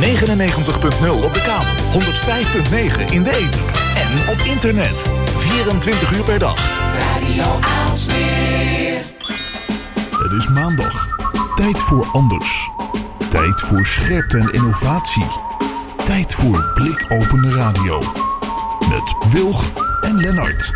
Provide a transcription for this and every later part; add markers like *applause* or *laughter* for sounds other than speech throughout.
99.0 op de kabel, 105.9 in de ether en op internet. 24 uur per dag. Radio Aalsmeer. Het is maandag. Tijd voor anders. Tijd voor scherpte en innovatie. Tijd voor blikopende radio. Met Wilg en Lennart.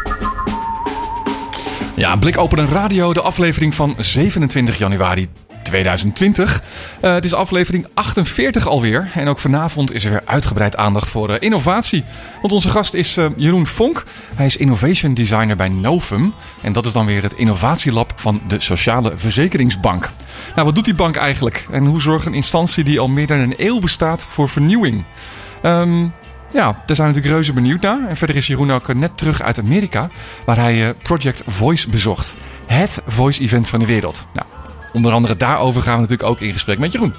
Ja, blik open een radio, de aflevering van 27 januari 2020. Uh, het is aflevering 48 alweer. En ook vanavond is er weer uitgebreid aandacht voor uh, innovatie. Want onze gast is uh, Jeroen Vonk. Hij is innovation designer bij Novum. En dat is dan weer het innovatielab van de Sociale Verzekeringsbank. Nou, wat doet die bank eigenlijk? En hoe zorgt een instantie die al meer dan een eeuw bestaat voor vernieuwing? Um, ja, daar zijn we natuurlijk reuze benieuwd naar. En verder is Jeroen ook net terug uit Amerika, waar hij Project Voice bezocht. Het voice-event van de wereld. Nou, onder andere daarover gaan we natuurlijk ook in gesprek met Jeroen.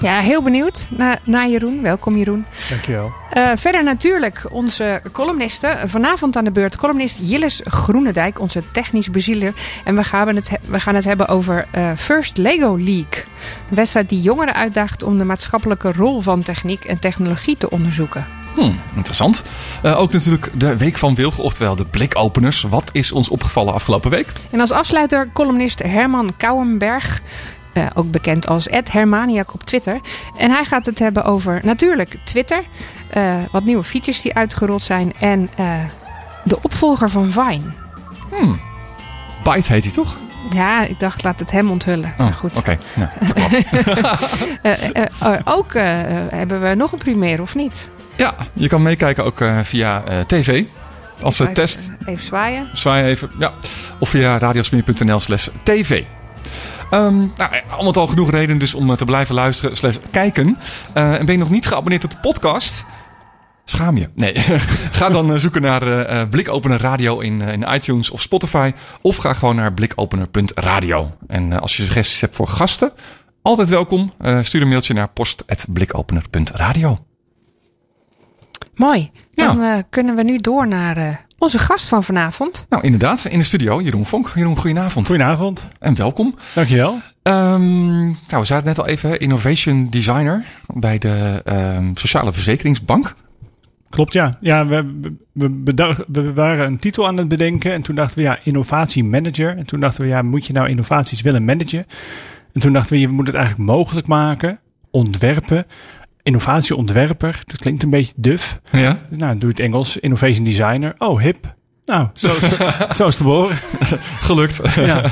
Ja, heel benieuwd naar, naar Jeroen. Welkom Jeroen. Dankjewel. Uh, verder natuurlijk onze columnisten. Vanavond aan de beurt columnist Jilles Groenendijk, onze technisch bezieler. En we gaan het, we gaan het hebben over uh, First Lego League. Een wedstrijd die jongeren uitdaagt om de maatschappelijke rol van techniek en technologie te onderzoeken. Hmm, interessant. Uh, ook natuurlijk de Week van Wilg, oftewel de blikopeners. Wat is ons opgevallen afgelopen week? En als afsluiter columnist Herman Kouwenberg. Uh, ook bekend als Ed Hermaniak op Twitter. En hij gaat het hebben over natuurlijk Twitter. Uh, wat nieuwe features die uitgerold zijn. En de opvolger van Vine. Hmm. Byte heet hij toch? Ja, ik dacht, laat het hem onthullen. Oh, goed. Oké, okay. nou, *laughs* ook hebben we nog een primeur, of niet? Ja, je kan meekijken ook uh, via uh, tv. Als even, test. Even zwaaien. Zwaaien even, ja. Of via radiosmeer.nl slash tv. Um, nou, allemaal al genoeg reden dus om te blijven luisteren slash kijken. En ben je nog niet geabonneerd op de podcast... Schaam je. Nee. *laughs* ga dan zoeken naar uh, Blikopener Radio in, in iTunes of Spotify. Of ga gewoon naar blikopener.radio. En als je suggesties hebt voor gasten, altijd welkom. stuur een mailtje naar post.blikopener.radio. Mooi. Dan ja. uh, kunnen we nu door naar uh, onze gast van vanavond. Nou, inderdaad. In de studio, Jeroen Vonk. Jeroen, goedenavond. Goedenavond. En welkom. Dankjewel. Um, nou, we zaten net al even, innovation designer bij de um, Sociale Verzekeringsbank. Klopt, ja. Ja, we, we, bedacht, we waren een titel aan het bedenken en toen dachten we, ja, innovatiemanager. En toen dachten we, ja, moet je nou innovaties willen managen? En toen dachten we, je moet het eigenlijk mogelijk maken, ontwerpen, innovatieontwerper. Dat klinkt een beetje duf. Ja. Nou, doe het Engels. Innovation designer. Oh, hip. Nou, zo is, *laughs* zo is te behoren. Gelukt. Ja.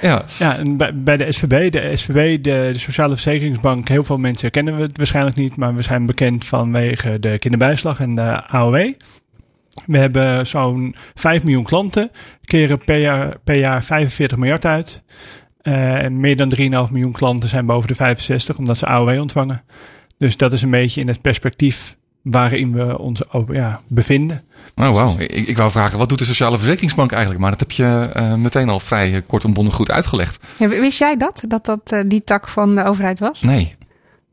ja. ja en bij, bij de SVB, de SVB, de, de, Sociale Verzekeringsbank, heel veel mensen kennen we het waarschijnlijk niet, maar we zijn bekend vanwege de kinderbijslag en de AOW. We hebben zo'n 5 miljoen klanten, keren per jaar, per jaar 45 miljard uit. Uh, en meer dan 3,5 miljoen klanten zijn boven de 65 omdat ze AOW ontvangen. Dus dat is een beetje in het perspectief waarin we ons ja, bevinden. Oh, wauw. Ik, ik wou vragen, wat doet de Sociale Verzekeringsbank eigenlijk? Maar dat heb je uh, meteen al vrij kort en bondig goed uitgelegd. Ja, wist jij dat? Dat dat uh, die tak van de overheid was? Nee.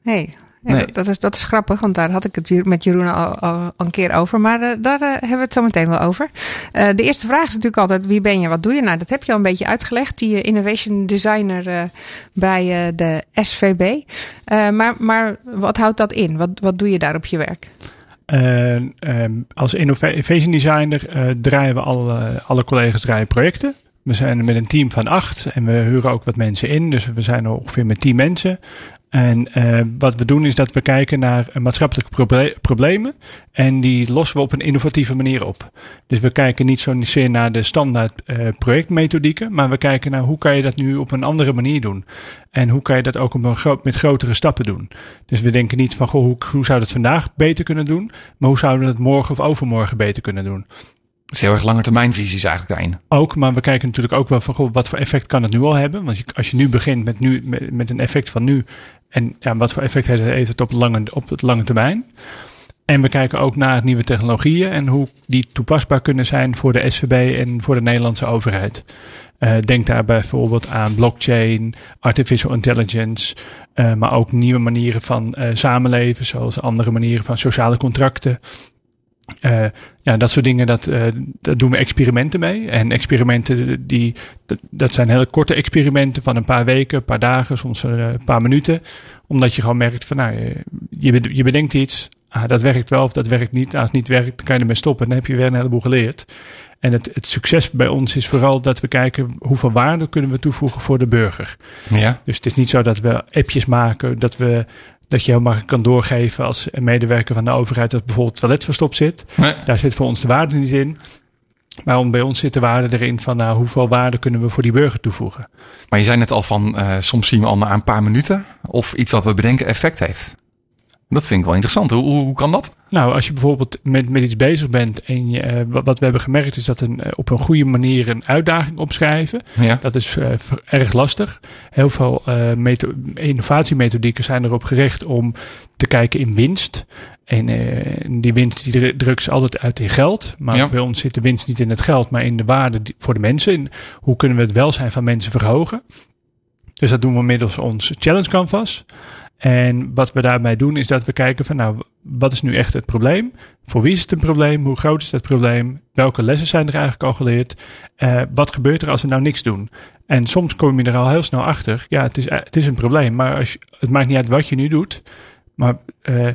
Nee. Ja, nee. dat, is, dat is grappig, want daar had ik het met Jeroen al, al een keer over. Maar uh, daar uh, hebben we het zo meteen wel over. Uh, de eerste vraag is natuurlijk altijd: wie ben je? Wat doe je? Nou, dat heb je al een beetje uitgelegd. Die innovation designer bij de SVB. maar, maar wat houdt dat in? Wat, wat doe je daar op je werk? Um, als innovation designer draaien we alle, alle collega's draaien projecten. We zijn met een team van acht en we huren ook wat mensen in. Dus we zijn er ongeveer met tien mensen. En uh, wat we doen is dat we kijken naar maatschappelijke proble problemen. En die lossen we op een innovatieve manier op. Dus we kijken niet zozeer naar de standaard uh, projectmethodieken. Maar we kijken naar hoe kan je dat nu op een andere manier doen. En hoe kan je dat ook op een met grotere stappen doen. Dus we denken niet van goh, hoe, hoe we het vandaag beter kunnen doen. Maar hoe zouden we het morgen of overmorgen beter kunnen doen. Dat is heel erg lange termijnvisies eigenlijk daarin. Ook, maar we kijken natuurlijk ook wel van goh, wat voor effect kan het nu al hebben. Want als je nu begint met, nu, met, met een effect van nu. En wat voor effect heeft het op, lange, op het lange termijn. En we kijken ook naar nieuwe technologieën en hoe die toepasbaar kunnen zijn voor de SVB en voor de Nederlandse overheid. Uh, denk daar bijvoorbeeld aan blockchain, artificial intelligence, uh, maar ook nieuwe manieren van uh, samenleven, zoals andere manieren van sociale contracten. Uh, ja, dat soort dingen, dat, uh, daar doen we experimenten mee. En experimenten, die, dat, dat, zijn hele korte experimenten van een paar weken, een paar dagen, soms een paar minuten. Omdat je gewoon merkt van, nou, je, je bedenkt iets, ah, dat werkt wel of dat werkt niet. Als het niet werkt, dan kan je ermee stoppen. Dan heb je weer een heleboel geleerd. En het, het succes bij ons is vooral dat we kijken hoeveel waarde kunnen we toevoegen voor de burger. Ja. Dus het is niet zo dat we appjes maken, dat we dat je helemaal kan doorgeven als medewerker van de overheid dat bijvoorbeeld toilet verstopt zit. Nee. Daar zit voor ons de waarde niet in. Maar bij ons zit de waarde erin van nou, hoeveel waarde kunnen we voor die burger toevoegen. Maar je zei net al van, uh, soms zien we al na een paar minuten of iets wat we bedenken effect heeft. Dat vind ik wel interessant. Hoe, hoe kan dat? Nou, als je bijvoorbeeld met, met iets bezig bent en je, uh, wat we hebben gemerkt is dat een, uh, op een goede manier een uitdaging opschrijven. Ja. Dat is uh, erg lastig. Heel veel innovatiemethodieken zijn erop gericht om te kijken in winst. En die winst die drukt ze altijd uit in geld. Maar ja. bij ons zit de winst niet in het geld, maar in de waarde voor de mensen. In hoe kunnen we het welzijn van mensen verhogen? Dus dat doen we middels ons Challenge Canvas. En wat we daarbij doen is dat we kijken van nou, wat is nu echt het probleem? Voor wie is het een probleem? Hoe groot is het probleem? Welke lessen zijn er eigenlijk al geleerd? Uh, wat gebeurt er als we nou niks doen? En soms kom je er al heel snel achter. Ja, het is, het is een probleem, maar als het maakt niet uit wat je nu doet. Maar uh,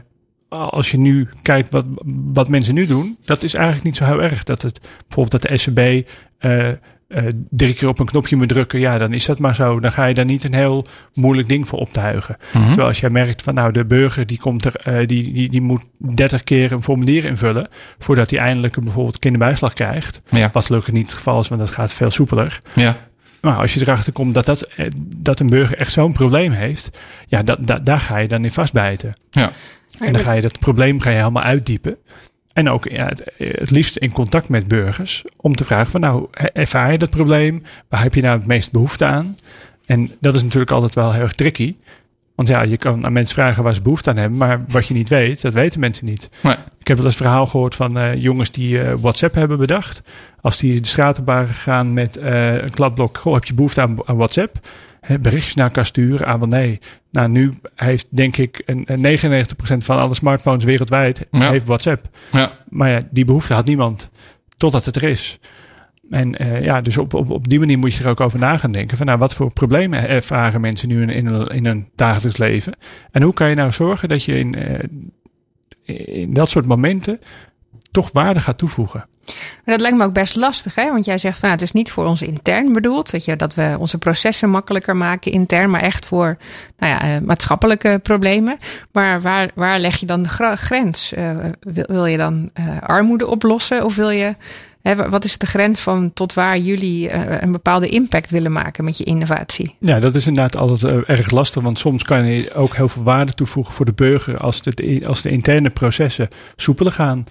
als je nu kijkt wat, wat mensen nu doen, dat is eigenlijk niet zo heel erg. Dat het bijvoorbeeld dat de SCB uh, drie keer op een knopje moet drukken, ja, dan is dat maar zo. Dan ga je daar niet een heel moeilijk ding voor optuigen. Mhm. Mm Terwijl als jij merkt van nou, de burger die komt er, uh, die, die, die moet 30 keer een formulier invullen voordat hij eindelijk een bijvoorbeeld kinderbijslag krijgt. Ja. Wat gelukkig niet het geval is, want dat gaat veel soepeler. Ja. Maar als je erachter komt dat, dat, dat een burger echt zo'n probleem heeft, ja, dat, dat, daar ga je dan in vastbijten. Ja. En dan ga je dat probleem ga je helemaal uitdiepen. En ook ja, het, het, liefst in contact met burgers. Om te vragen van nou, ervaar je dat probleem? Waar heb je nou het meest behoefte aan? En dat is natuurlijk altijd wel heel erg tricky. Want ja, je kan aan mensen vragen waar ze behoefte aan hebben. Maar wat je niet weet, dat weten mensen niet. Nee. Ik heb wel eens verhaal gehoord van uh, jongens die uh, WhatsApp hebben bedacht. Als die de straat op waren gegaan met uh, een kladblok. Goh, heb je behoefte aan, aan WhatsApp? He, berichtjes naar elkaar sturen. Ah, wel nee. Nou, nu heeft denk ik een, een 99% van alle smartphones wereldwijd Ja. heeft WhatsApp. Ja. Maar ja, die behoefte had niemand totdat het er is. En uh, ja, dus op, op, op die manier moet je er ook over na gaan denken. Van nou, wat voor problemen ervaren mensen nu in, in, een dagelijks leven? En hoe kan je nou zorgen dat je in, uh, in dat soort momenten toch waarde gaat toevoegen? Maar dat lijkt me ook best lastig, hè? Want jij zegt van nou, het is niet voor ons intern bedoeld. Weet je, dat we onze processen makkelijker maken intern, maar echt voor nou ja, maatschappelijke problemen. Maar waar, waar leg je dan de grens? Uh, wil, wil, je dan uh, armoede oplossen of wil je. Hè, wat is de grens van tot waar jullie uh, een bepaalde impact willen maken met je innovatie? Ja, dat is inderdaad altijd erg lastig. Want soms kan je ook heel veel waarde toevoegen voor de burger als de, als de interne processen soepeler gaan.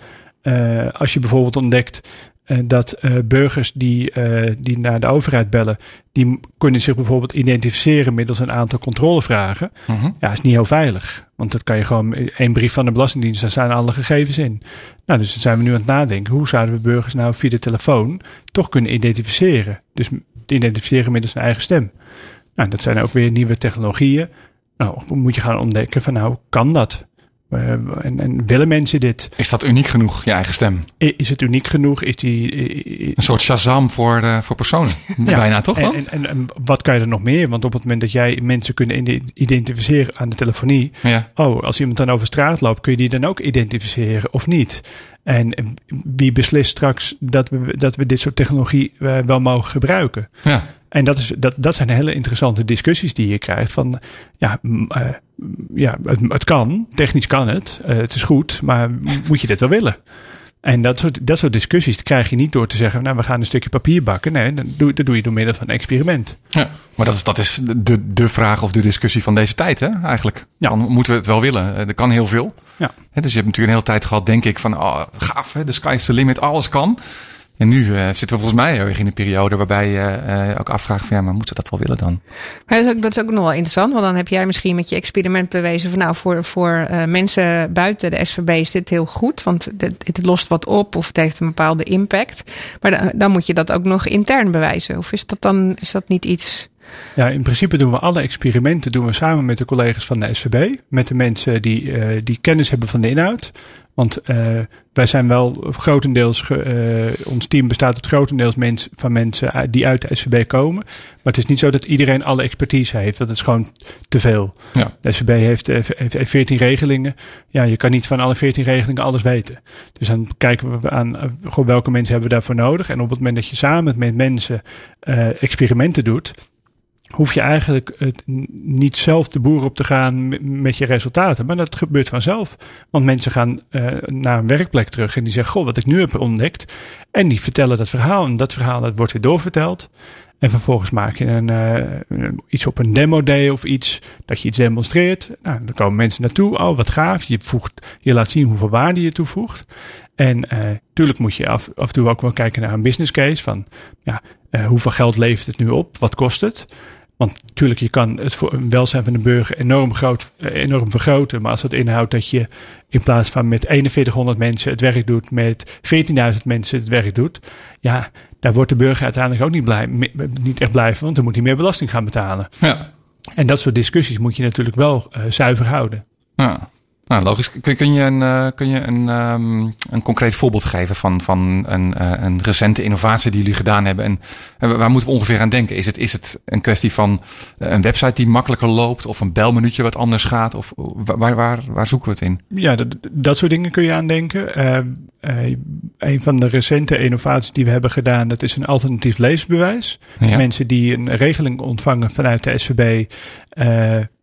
Uh, als je bijvoorbeeld ontdekt uh, dat uh, burgers die, die naar de overheid bellen, die kunnen zich bijvoorbeeld identificeren middels een aantal controlevragen. Mm -hmm. Ja, is niet heel veilig. Want dat kan je gewoon één brief van de Belastingdienst, daar zijn alle gegevens in. Nou, dus dan zijn we nu aan het nadenken. Hoe zouden we burgers nou via de telefoon toch kunnen identificeren? Dus identificeren middels een eigen stem. Nou, dat zijn ook weer nieuwe technologieën. Nou, moet je gaan ontdekken van nou, kan dat? Uh, en, en, willen mensen dit? Is dat uniek genoeg, je eigen stem? Is het uniek genoeg? Is die, een soort Shazam voor, de, voor personen? *laughs* Ja. Bijna toch dan? En, en, en, wat kan je er nog meer? Want op het moment dat jij mensen kunt identificeren aan de telefonie. Ja. Oh, als iemand dan over straat loopt, kun je die dan ook identificeren of niet? En wie beslist straks dat we, dat we dit soort technologie uh, wel mogen gebruiken? Ja. En dat, is, dat, dat zijn hele interessante discussies die je krijgt. Van ja, uh, ja het, het, kan, technisch kan het, uh, het is goed, maar moet je dit wel willen? En dat soort, dat soort discussies krijg je niet door te zeggen, nou we gaan een stukje papier bakken. Nee, dat doe, dat doe je door middel van een experiment. Ja, maar dat is, dat is de, de vraag of de discussie van deze tijd, hè, eigenlijk. Ja. Dan moeten we het wel willen. Er kan heel veel. Ja. Dus je hebt natuurlijk een hele tijd gehad, denk ik, van oh, gaaf, hè, de sky is the limit, alles kan. En nu uh, zitten we volgens mij heel erg in een periode waarbij je uh, ook afvraagt van ja, maar moeten we dat wel willen dan? Maar dat is, ook, dat is ook nog wel interessant, want dan heb jij misschien met je experiment bewezen van nou, voor, voor uh, mensen buiten de SVB is dit heel goed, want het, lost wat op of het heeft een bepaalde impact. Maar dan, dan moet je dat ook nog intern bewijzen. Of is dat dan, is dat niet iets... Ja, in principe doen we alle experimenten doen we samen met de collega's van de SVB. Met de mensen die, uh, die kennis hebben van de inhoud. Want uh, wij zijn wel grotendeels, uh, ons team bestaat uit grotendeels mens, van mensen die uit de SVB komen. Maar het is niet zo dat iedereen alle expertise heeft. Dat is gewoon te veel. Ja. De SVB heeft, heeft, heeft 14 regelingen. Ja, je kan niet van alle 14 regelingen alles weten. Dus dan kijken we aan welke mensen hebben we daarvoor nodig. En op het moment dat je samen met mensen experimenten doet hoef je eigenlijk het niet zelf de boer op te gaan met je resultaten. Maar dat gebeurt vanzelf. Want mensen gaan uh, naar een werkplek terug en die zeggen: Goh, wat ik nu heb ontdekt. En die vertellen dat verhaal. En dat verhaal dat wordt weer doorverteld. En vervolgens maak je een, uh, iets op een demo day of iets, dat je iets demonstreert. Nou, dan komen mensen naartoe. Oh, wat gaaf. Je, voegt, je laat zien hoeveel waarde je toevoegt. En uh, tuurlijk moet je af, af en toe ook wel kijken naar een business case. Van ja, hoeveel geld levert het nu op? Wat kost het? Want natuurlijk, je kan het welzijn van de burger enorm, groot, eh, enorm vergroten. Maar als dat inhoudt dat je in plaats van met 4100 mensen het werk doet, met 14.000 mensen het werk doet. Ja, daar wordt de burger uiteindelijk ook niet, blij, niet echt blij van, want dan moet hij meer belasting gaan betalen. Ja. En dat soort discussies moet je natuurlijk wel uh, zuiver houden. Ja. Nou, logisch. Kun, kun je, een, uh, kun je een, um, een concreet voorbeeld geven van, van een, uh, een recente innovatie die jullie gedaan hebben? En, en, waar moeten we ongeveer aan denken? Is het, is het een kwestie van uh, een website die makkelijker loopt of een belmenuutje wat anders gaat? Of waar, waar, waar zoeken we het in? Ja, dat, dat soort dingen kun je aan denken. Ehm, een van de recente innovaties die we hebben gedaan, dat is een alternatief leesbewijs. Ja. Mensen die een regeling ontvangen vanuit de SVB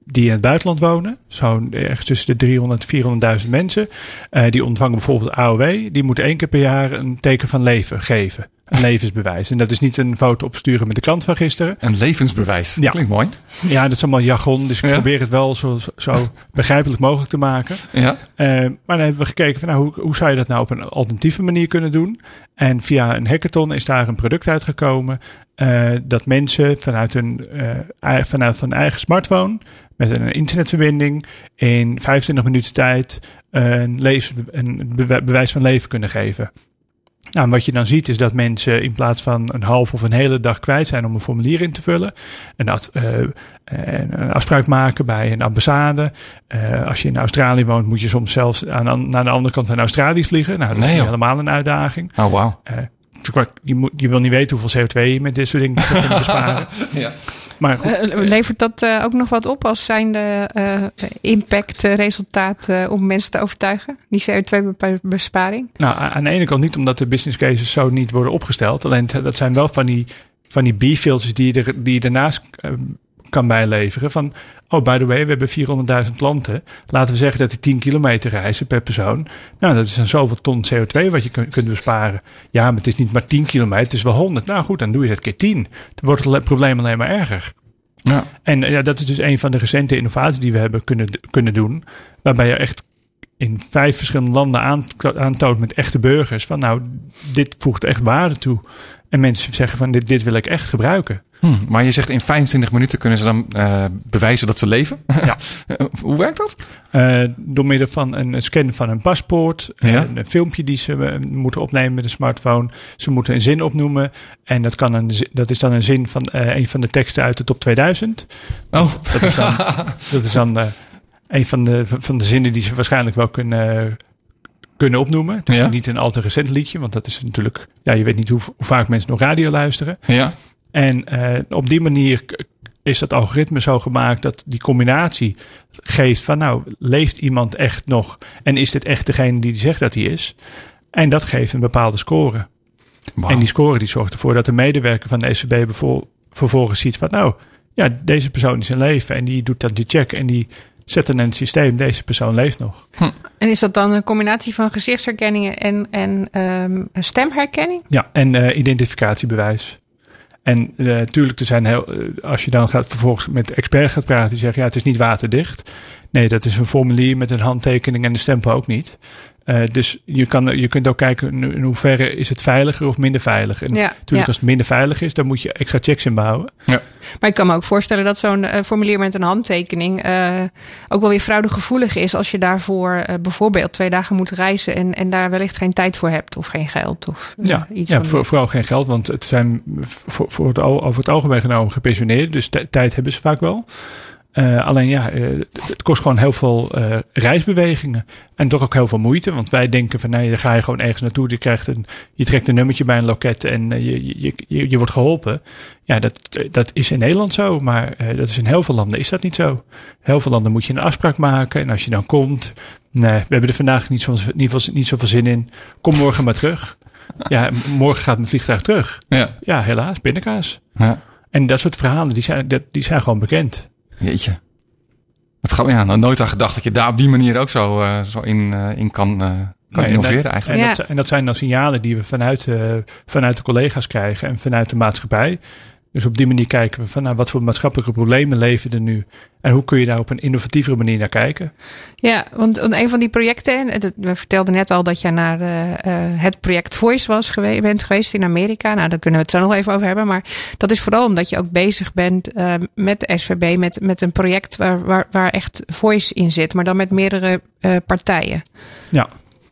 die in het buitenland wonen, zo'n ergens tussen de 300 en 400.000 mensen, uh, die ontvangen bijvoorbeeld AOW, die moeten één keer per jaar een teken van leven geven. Een *laughs* levensbewijs. En dat is niet een foto opsturen met de krant van gisteren. Een levensbewijs. Ja. Klinkt mooi. Ja, dat is allemaal jargon. Dus ik ja. probeer het wel zo, zo begrijpelijk mogelijk te maken. Ja. Uh, maar dan hebben we gekeken van nou, hoe, hoe zou je dat nou op een alternatieve manier kunnen doen? En via een hackathon is daar een product uitgekomen. Uh, dat mensen vanuit hun, uh, vanuit hun eigen smartphone met een internetverbinding in 25 minuten tijd een, lees, een bewijs van leven kunnen geven. Nou, wat je dan ziet is dat mensen in plaats van een half of een hele dag kwijt zijn om een formulier in te vullen, een, uh, een afspraak maken bij een ambassade. Uh, als je in Australië woont, moet je soms zelfs aan, naar de andere kant van Australië vliegen. Nou, dat nee, is helemaal een uitdaging. Oh, wow. Uh, je, moet, je wil niet weten hoeveel CO2 je met dit soort dingen kunt *laughs* besparen. ja. Maar goed. Uh, levert dat uh, ook nog wat op als zijnde uh, impact, resultaat om mensen te overtuigen? Die CO2-besparing? Nou, aan de ene kant niet omdat de business cases zo niet worden opgesteld. Alleen dat zijn wel van die, van die B-filters die, er, die je daarnaast kan bijleveren. Van, oh, by the way, we hebben 400.000 klanten. Laten we zeggen dat die 10 kilometer reizen per persoon. Nou, dat is dan zoveel ton CO2 wat je kunt besparen. Ja, maar het is niet maar 10 kilometer, het is wel 100. Nou goed, dan doe je dat keer 10. Dan wordt het probleem alleen maar erger. Ja. En ja, dat is dus een van de recente innovaties die we hebben kunnen, kunnen doen. Waarbij je echt in vijf verschillende landen aantoont met echte burgers. Van nou, dit voegt echt waarde toe. En mensen zeggen van dit, dit wil ik echt gebruiken. Hmm, maar je zegt in 25 minuten kunnen ze dan uh, bewijzen dat ze leven. Ja. *laughs* Hoe werkt dat? Uh, door middel van een scan van een paspoort, ja? een, filmpje die ze moeten opnemen met een smartphone. Ze moeten een zin opnoemen en dat, kan een, dat is dan een zin van een van de teksten uit de top 2000. Oh. Dat is dan, *laughs* dat is dan een van de, van de zinnen die ze waarschijnlijk wel kunnen kunnen opnoemen. Dus ja. niet een al te recent liedje, want dat is natuurlijk, ja, je weet niet hoe, hoe vaak mensen nog radio luisteren. Ja. En uh, op die manier is dat algoritme zo gemaakt dat die combinatie geeft van nou, leeft iemand echt nog en is dit echt degene die zegt dat hij is? En dat geeft een bepaalde score. Wow. En die score die zorgt ervoor dat de medewerker van de SCB vervolgens ziet van nou, ja, deze persoon is in leven en die doet dan die check en die zetten in het systeem, deze persoon leeft nog. Hm. En is dat dan een combinatie van gezichtsherkenning en, en um, stemherkenning? Ja, en uh, identificatiebewijs. En natuurlijk, uh, er zijn heel, uh, als je dan gaat vervolgens met expert gaat praten, die zeggen ja, het is niet waterdicht. Nee, dat is een formulier met een handtekening en de stempel ook niet. Uh, dus je, kan, je kunt ook kijken in hoeverre is het veiliger of minder veilig. En ja, natuurlijk als het minder veilig is, dan moet je extra checks inbouwen. Ja. Maar ik kan me ook voorstellen dat zo'n uh, formulier met een handtekening uh, ook wel weer fraudegevoelig is als je daarvoor bijvoorbeeld twee dagen moet reizen en, en daar wellicht geen tijd voor hebt of geen geld of ja, iets. Ja, voor, vooral geen geld, want het zijn voor, voor het, over het algemeen genomen gepensioneerden, dus tijd hebben ze vaak wel. Uh, alleen ja, uh, het kost gewoon heel veel uh, reisbewegingen. En toch ook heel veel moeite. Want wij denken van nee, dan ga je gewoon ergens naartoe. Je, krijgt een, je trekt een nummertje bij een loket en je, je, je, je, wordt geholpen. Ja, dat, dat is in Nederland zo. Maar dat is in heel veel landen is dat niet zo. Heel veel landen moet je een afspraak maken. En als je dan komt. Nee, we hebben er vandaag niet, zo, niet, niet zoveel zin in. Kom morgen maar terug. Ja, morgen gaat mijn vliegtuig terug. Ja, ja helaas, binnenkaas. Ja. En dat soort verhalen, die zijn, die zijn gewoon bekend. Jeetje. Wat gaan we ja, nou nooit aan gedacht dat je daar op die manier ook zo, uh, zo in, uh, in kan, uh, kan innoveren eigenlijk. En, dat, en dat zijn dan signalen die we vanuit, vanuit de collega's krijgen en vanuit de maatschappij. Dus op die manier kijken we van nou, wat voor maatschappelijke problemen leven er nu. En hoe kun je daar op een innovatievere manier naar kijken? Ja, want een van die projecten, we vertelden net al dat je naar uh, het project Voice was geweest, bent geweest in Amerika. Nou, daar kunnen we het zo nog even over hebben. Maar dat is vooral omdat je ook bezig bent uh, met de SVB, met, met een project waar, waar, waar echt Voice in zit, maar dan met meerdere partijen. Ja,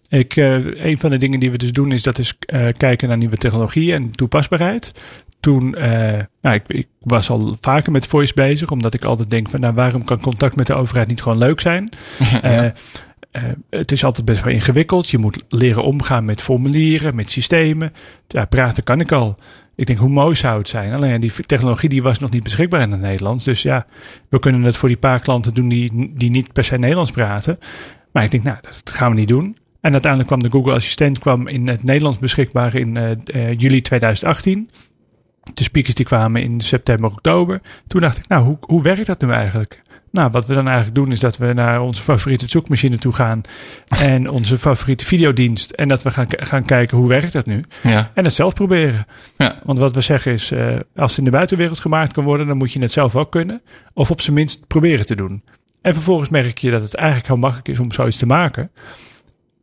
ik, een van de dingen die we dus doen is dat is kijken naar nieuwe technologie en toepasbaarheid toen, uh, nou, ik, ik, was al vaker met voice bezig, omdat ik altijd denk van, nou, waarom kan contact met de overheid niet gewoon leuk zijn? *laughs* ja. uh, uh, het is altijd best wel ingewikkeld. Je moet leren omgaan met formulieren, met systemen. Ja, praten kan ik al. Ik denk, hoe mooi zou het zijn? Alleen die technologie die was nog niet beschikbaar in het Nederlands. Dus ja, we kunnen het voor die paar klanten doen die, die niet per se Nederlands praten. Maar ik denk, nou, dat gaan we niet doen. En uiteindelijk kwam de Google Assistent kwam in het Nederlands beschikbaar in juli 2018 de speakers die kwamen in september, oktober. Toen dacht ik, nou, hoe, hoe werkt dat nu eigenlijk? Nou, wat we dan eigenlijk doen is dat we naar onze favoriete zoekmachine toe gaan. En *laughs* onze favoriete videodienst. En dat we gaan, gaan kijken hoe werkt dat nu. Ja. En het zelf proberen. Ja. Want wat we zeggen is, uh, als het in de buitenwereld gemaakt kan worden, dan moet je het zelf ook kunnen. Of op zijn minst proberen te doen. En vervolgens merk je dat het eigenlijk heel makkelijk is om zoiets te maken.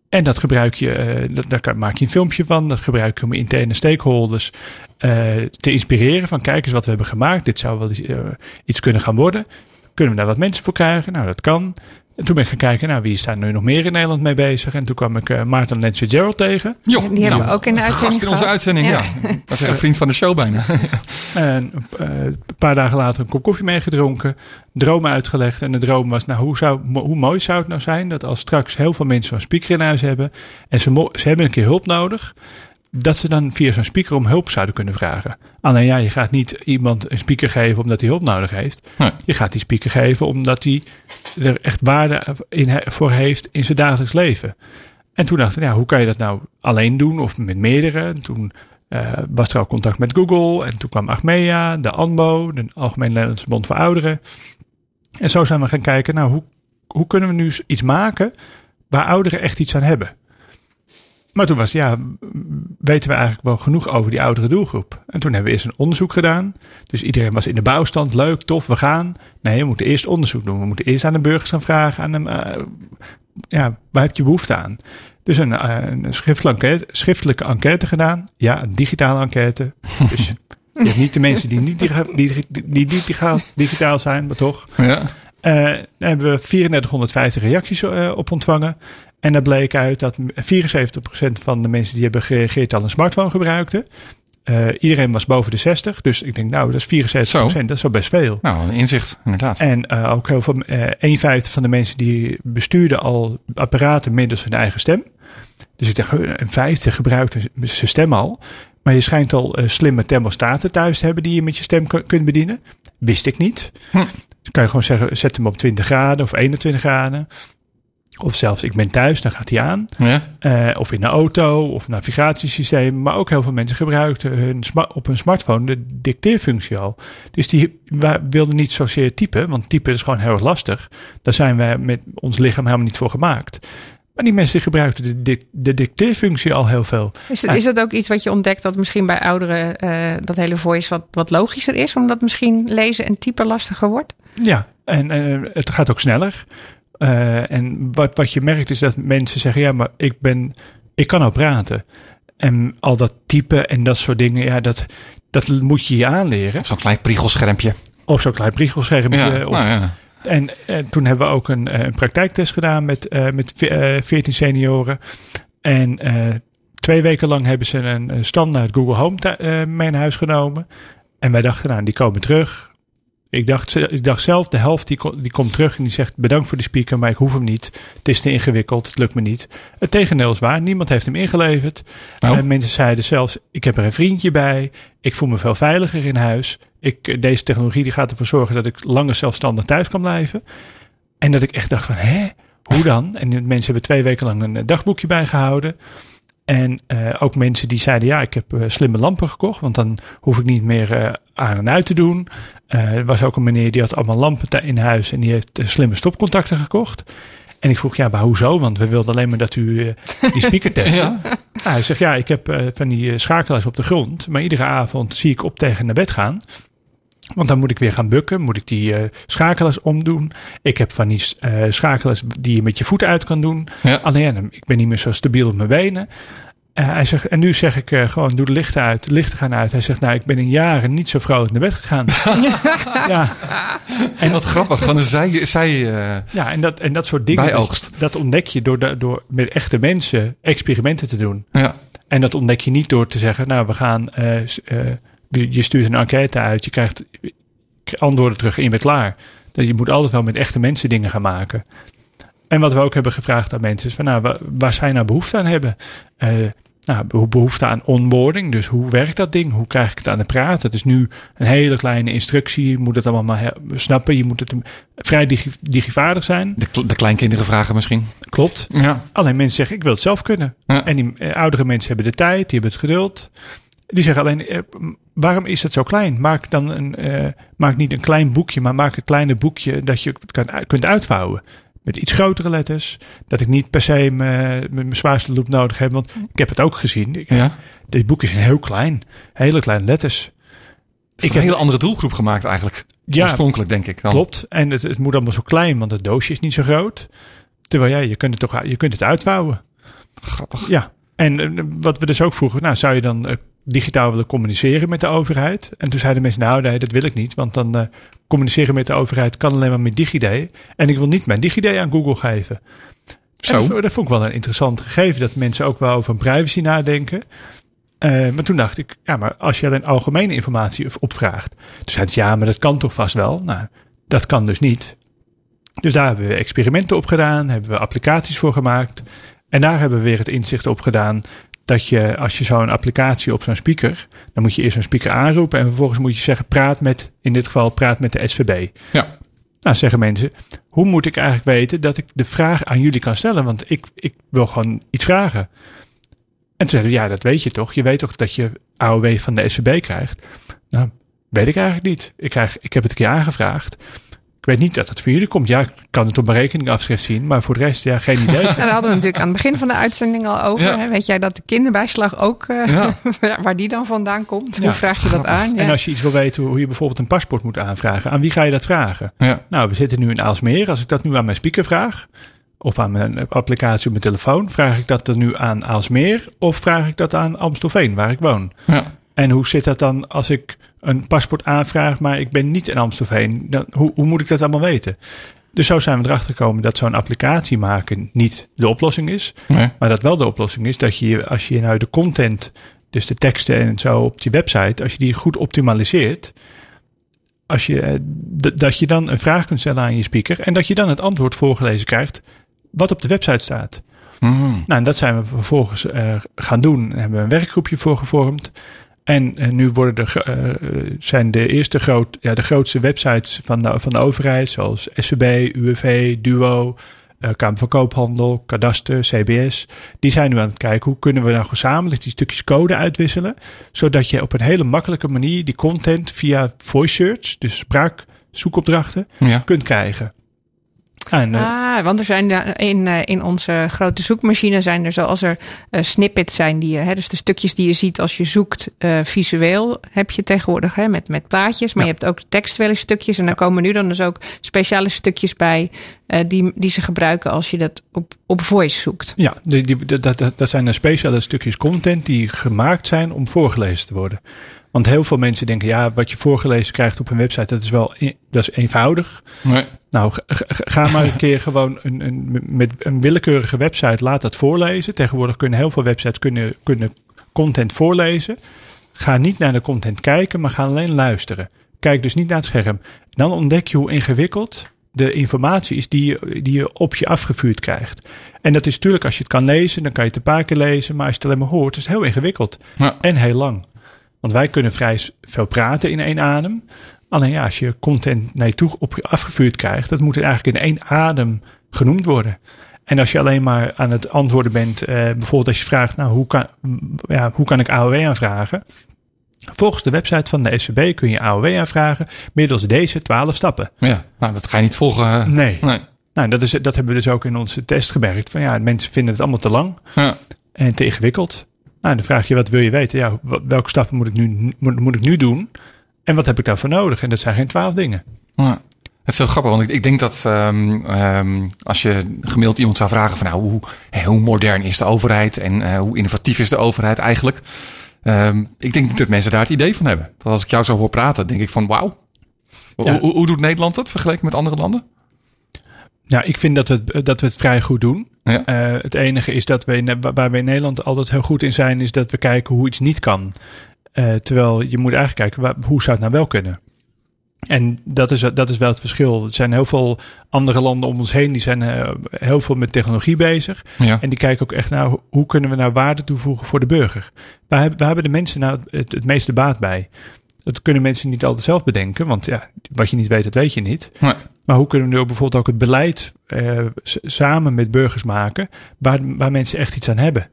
En dat gebruik je, uh, daar maak je een filmpje van. Dat gebruik je om interne stakeholders te inspireren. Van kijk eens wat we hebben gemaakt. Dit zou wel uh, iets kunnen gaan worden. Kunnen we daar wat mensen voor krijgen? Nou, dat kan. En toen ben ik gaan kijken, nou, wie is daar nu nog meer in Nederland mee bezig? En toen kwam ik uh, Maarten Lensje Gerald tegen. Jo, die hebben we ook in de uitzending Gast in onze uitzending, ja. ja. Dat is een vriend van de show bijna. *laughs* en uh, een paar dagen later een kop koffie meegedronken. Droom uitgelegd. En de droom was, nou, hoe, zou, hoe mooi zou het nou zijn... dat als straks heel veel mensen zo'n speaker in huis hebben... en ze, ze hebben een keer hulp nodig dat ze dan via zo'n speaker om hulp zouden kunnen vragen. Alleen ja, je gaat niet iemand een speaker geven omdat hij hulp nodig heeft. Nee. Je gaat die speaker geven omdat hij er echt waarde in, voor heeft in zijn dagelijks leven. En toen dacht ik, ja, hoe kan je dat nou alleen doen of met meerdere? En toen uh, was er al contact met Google en toen kwam Achmea, de ANBO, de Algemene Nederlandse Bond voor Ouderen. En zo zijn we gaan kijken, nou, hoe, hoe kunnen we nu iets maken waar ouderen echt iets aan hebben? Maar toen was, ja, weten we eigenlijk wel genoeg over die oudere doelgroep. En toen hebben we eerst een onderzoek gedaan. Dus iedereen was in de bouwstand, leuk, tof, we gaan. Nee, we moeten eerst onderzoek doen. We moeten eerst aan de burgers gaan vragen, aan hem, uh, ja, waar heb je behoefte aan? Dus een, uh, een schriftelijke, enquête, schriftelijke enquête gedaan. Ja, een digitale enquête. *laughs* Dus niet de mensen die niet, die, die, die digitaal, digitaal zijn, maar toch. Ja. Uh, daar hebben we 3450 reacties op ontvangen. En dat bleek uit dat 74% van de mensen die hebben gereageerd al een smartphone gebruikten. Uh, iedereen was boven de 60. Dus ik denk, nou, dat is 74 procent. Dat is wel best veel. Nou, een inzicht, inderdaad. En uh, ook heel veel, uh, een vijfde van de mensen die bestuurden al apparaten middels hun eigen stem. Dus ik dacht, een vijfde gebruikte zijn stem al. Maar je schijnt al slimme thermostaten thuis te hebben die je met je stem kunt bedienen. Wist ik niet. Hm. Dus kan je gewoon zeggen, zet hem op 20 graden of 21 graden. Of zelfs ik ben thuis, dan gaat hij aan. Ja. Uh, of in de auto of navigatiesysteem. Maar ook heel veel mensen gebruikten hun op hun smartphone de dicteerfunctie al. Dus die wilden niet zozeer typen, want typen is gewoon heel erg lastig. Daar zijn wij met ons lichaam helemaal niet voor gemaakt. Maar die mensen die gebruikten de, de dicteerfunctie al heel veel. Is, is dat ook iets wat je ontdekt dat misschien bij ouderen uh, dat hele voice wat, wat logischer is? Omdat misschien lezen en typen lastiger wordt? Ja, en uh, het gaat ook sneller. Uh, en wat, wat je merkt is dat mensen zeggen: ja, maar ik ben, ik kan al praten. En al dat typen en dat soort dingen, ja, dat, dat moet je je aanleren. Zo'n klein priegelschermpje. Of zo'n klein priegelschermpje. Ja, of, nou ja. En, en, toen hebben we ook een, eh, een praktijktest gedaan met, uh, met 14 senioren. En twee weken lang hebben ze een standaard Google Home mee naar huis genomen. En wij dachten, nou, die komen terug Ik dacht, ik dacht zelf, de helft die, die komt terug en die zegt bedankt voor de speaker, maar ik hoef hem niet. Het is te ingewikkeld, het lukt me niet. Het tegendeel is waar, niemand heeft hem ingeleverd. Oh. En mensen zeiden zelfs, ik heb er een vriendje bij, ik voel me veel veiliger in huis. Ik, deze technologie die gaat ervoor zorgen dat ik langer zelfstandig thuis kan blijven. En dat ik echt dacht van, hè, hoe dan? En mensen hebben twee weken lang een dagboekje bijgehouden. En uh, ook mensen die zeiden, ja, ik heb uh, slimme lampen gekocht, want dan hoef ik niet meer uh, aan en uit te doen. Er was ook een meneer die had allemaal lampen in huis en die heeft slimme stopcontacten gekocht. En ik vroeg, ja, maar hoezo? Want we wilden alleen maar dat u die speaker *laughs* testen. ja. Nou, hij zegt, ja, ik heb van die schakelaars op de grond, maar iedere avond zie ik op tegen naar bed gaan. Want dan moet ik weer gaan bukken, moet ik die uh, schakelaars omdoen. Ik heb van die schakelaars die je met je voeten uit kan doen. Ja. Alleen, ik ben niet meer zo stabiel op mijn benen. Uh, hij zegt, en nu zeg ik gewoon, doe de lichten uit, de lichten gaan uit. Hij zegt, nou, ik ben in jaren niet zo vrolijk naar bed gegaan. *laughs* ja. En wat grappig, van een zij... zij ja, en dat, en dat soort dingen, Bijoogst. dat ontdek je door, de, door met echte mensen experimenten te doen. Ja. En dat ontdek je niet door te zeggen, nou, we gaan je stuurt een enquête uit, je krijgt antwoorden terug en je bent klaar. Dat je moet altijd wel met echte mensen dingen gaan maken. En wat we ook hebben gevraagd aan mensen is van nou, waar zij nou behoefte aan hebben. Uh, nou, behoefte aan onboarding. Dus hoe werkt dat ding? Hoe krijg ik het aan de praat? Het is nu een hele kleine instructie. Je moet het allemaal maar snappen. Je moet het vrij digi digivaardig zijn. De, de, kleinkinderen vragen misschien. Klopt. Ja. Alleen mensen zeggen, ik wil het zelf kunnen. Ja. En die uh, oudere mensen hebben de tijd, die hebben het geduld. Die zeggen alleen, eh, waarom is het zo klein? Maak dan een, uh, maak niet een klein boekje, maar maak een kleine boekje dat je kan, kunt uitvouwen. Met iets grotere letters. Dat ik niet per se mijn zwaarste loop nodig heb. Want ik heb het ook gezien. Ik, ja. Dit boek is heel klein. Hele kleine letters. Ik heb een hele andere doelgroep gemaakt eigenlijk. Ja, Oorspronkelijk denk ik. Dan. Klopt. En het, het moet allemaal zo klein, want het doosje is niet zo groot. Terwijl ja, je kunt het toch je kunt het uitvouwen. Grappig. Ja. En uh, wat we dus ook vroegen, nou zou je dan uh, digitaal willen communiceren met de overheid. En toen zeiden mensen, nou nee, dat wil ik niet. Want dan uh, communiceren met de overheid kan alleen maar met DigiD. En ik wil niet mijn DigiD aan Google geven. Zo. Dat, dat, vond ik wel een interessant gegeven. Dat mensen ook wel over privacy nadenken. Uh, maar toen dacht ik, ja, maar als je alleen algemene informatie opvraagt. Toen zeiden ze, ja, maar dat kan toch vast wel? Nou, dat kan dus niet. Dus daar hebben we experimenten op gedaan. Hebben we applicaties voor gemaakt. En daar hebben we weer het inzicht op gedaan dat je als je zo'n applicatie op zo'n speaker, dan moet je eerst een speaker aanroepen en vervolgens moet je zeggen praat met, in dit geval praat met de SVB. Ja. Nou zeggen mensen, hoe moet ik eigenlijk weten dat ik de vraag aan jullie kan stellen? Want ik, ik wil gewoon iets vragen. En toen zeiden ja, dat weet je toch? Je weet toch dat je AOW van de SVB krijgt? Nou, weet ik eigenlijk niet. Ik, krijg, ik heb het een keer aangevraagd. Ik weet niet dat het voor jullie komt. Ja, ik kan het op mijn rekeningafschrift zien. Maar voor de rest, ja, geen idee. En *laughs* daar hadden we natuurlijk aan het begin van de uitzending al over. Ja. Hè? Weet jij dat de kinderbijslag ook, uh, Ja. *laughs* waar die dan vandaan komt? Ja, Hoe vraag je dat aan? Ja. En als je iets wil weten hoe je bijvoorbeeld een paspoort moet aanvragen, aan wie ga je dat vragen? Ja. Nou, we zitten nu in Aalsmeer. Als ik dat nu aan mijn speaker vraag, of aan mijn applicatie op mijn telefoon, vraag ik dat dan nu aan Aalsmeer of vraag ik dat aan Amstelveen, waar ik woon? Ja. En hoe zit dat dan als ik een paspoort aanvraag, maar ik ben niet in Amstelveen? Dan, hoe, hoe moet ik dat allemaal weten? Dus zo zijn we erachter gekomen dat zo'n applicatie maken niet de oplossing is. Nee. Maar dat wel de oplossing is dat je, als je nou de content, dus de teksten en zo op die website, als je die goed optimaliseert, als je, eh, dat je dan een vraag kunt stellen aan je speaker en dat je dan het antwoord voorgelezen krijgt wat op de website staat. Mhm. Nou, en dat zijn we vervolgens uh, gaan doen. Daar hebben we een werkgroepje voor gevormd. En nu worden de, uh, zijn de eerste groot, ja, de grootste websites van de, van de overheid, zoals SVB, UWV, Duo, uh, Kamer van Koophandel, Kadaster, CBS. Die zijn nu aan het kijken hoe kunnen we nou gezamenlijk die stukjes code uitwisselen. Zodat je op een hele makkelijke manier die content via voice search, dus spraakzoekopdrachten, Ja. kunt krijgen. En, Ah, want er zijn in, uh, in onze grote zoekmachine zijn er zoals er uh, snippets zijn die je, hè, dus de stukjes die je ziet als je zoekt uh, visueel heb je tegenwoordig hè, met, met plaatjes, maar Ja. je hebt ook textuele stukjes en daar komen nu dan dus ook speciale stukjes bij uh, die, die ze gebruiken als je dat op, op voice zoekt. Ja, die, die, dat, dat, dat zijn speciale stukjes content die gemaakt zijn om voorgelezen te worden. Want heel veel mensen denken, ja, wat je voorgelezen krijgt op een website, dat is wel dat is eenvoudig. Nee. Nou, ga, maar een *laughs* keer gewoon een, een, met een willekeurige website, laat dat voorlezen. Tegenwoordig kunnen heel veel websites kunnen, kunnen content voorlezen. Ga niet naar de content kijken, maar ga alleen luisteren. Kijk dus niet naar het scherm. Dan ontdek je hoe ingewikkeld de informatie is die je, die je op je afgevuurd krijgt. En dat is natuurlijk, als je het kan lezen, dan kan je het een paar keer lezen. Maar als je het alleen maar hoort, is het heel ingewikkeld. Ja. En heel lang. Want wij kunnen vrij veel praten in één adem. Alleen ja, als je content naar je toe op afgevuurd krijgt, dat moet eigenlijk in één adem genoemd worden. En als je alleen maar aan het antwoorden bent, eh, bijvoorbeeld als je vraagt, nou, hoe kan, ja, hoe kan ik AOW aanvragen? Volgens de website van de SCB kun je AOW aanvragen middels deze twaalf stappen. Ja, nou, dat ga je niet volgen. eh. Nee. nee. Nou, dat, is, dat hebben we dus ook in onze test gemerkt. Van ja, mensen vinden het allemaal te lang Ja. en te ingewikkeld. Nou, dan vraag je, wat wil je weten? Ja, welke stappen moet ik nu, moet, moet ik nu doen? En wat heb ik daarvoor nodig? En dat zijn geen twaalf dingen. Ja. Het is heel grappig, want ik, ik denk dat ehm, ehm, als je gemiddeld iemand zou vragen van nou, hoe, hoe modern is de overheid en eh, hoe innovatief is de overheid eigenlijk? Ehm, ik denk niet dat mensen daar het idee van hebben. Want als ik jou zo hoor praten, denk ik van wauw. Hoe- Ja. Hoe, hoe doet Nederland het vergeleken met andere landen? Ja, ik vind dat we het, dat we het vrij goed doen. Ja. Eh, het enige is dat we in, waar we in Nederland altijd heel goed in zijn, is dat we kijken hoe iets niet kan. Eh, terwijl je moet eigenlijk kijken, waar- hoe zou het nou wel kunnen? En dat is, dat is wel het verschil. Er zijn heel veel andere landen om ons heen, die zijn eh, heel veel met technologie bezig. Ja. En die kijken ook echt naar hoe kunnen we nou waarde toevoegen voor de burger. Waar, hebben- waar hebben de mensen nou het, het meeste baat bij? Dat kunnen mensen niet altijd zelf bedenken, want ja, wat je niet weet, dat weet je niet. Nee. Maar hoe kunnen we nu bijvoorbeeld ook het beleid eh, samen met burgers maken, waar, waar mensen echt iets aan hebben?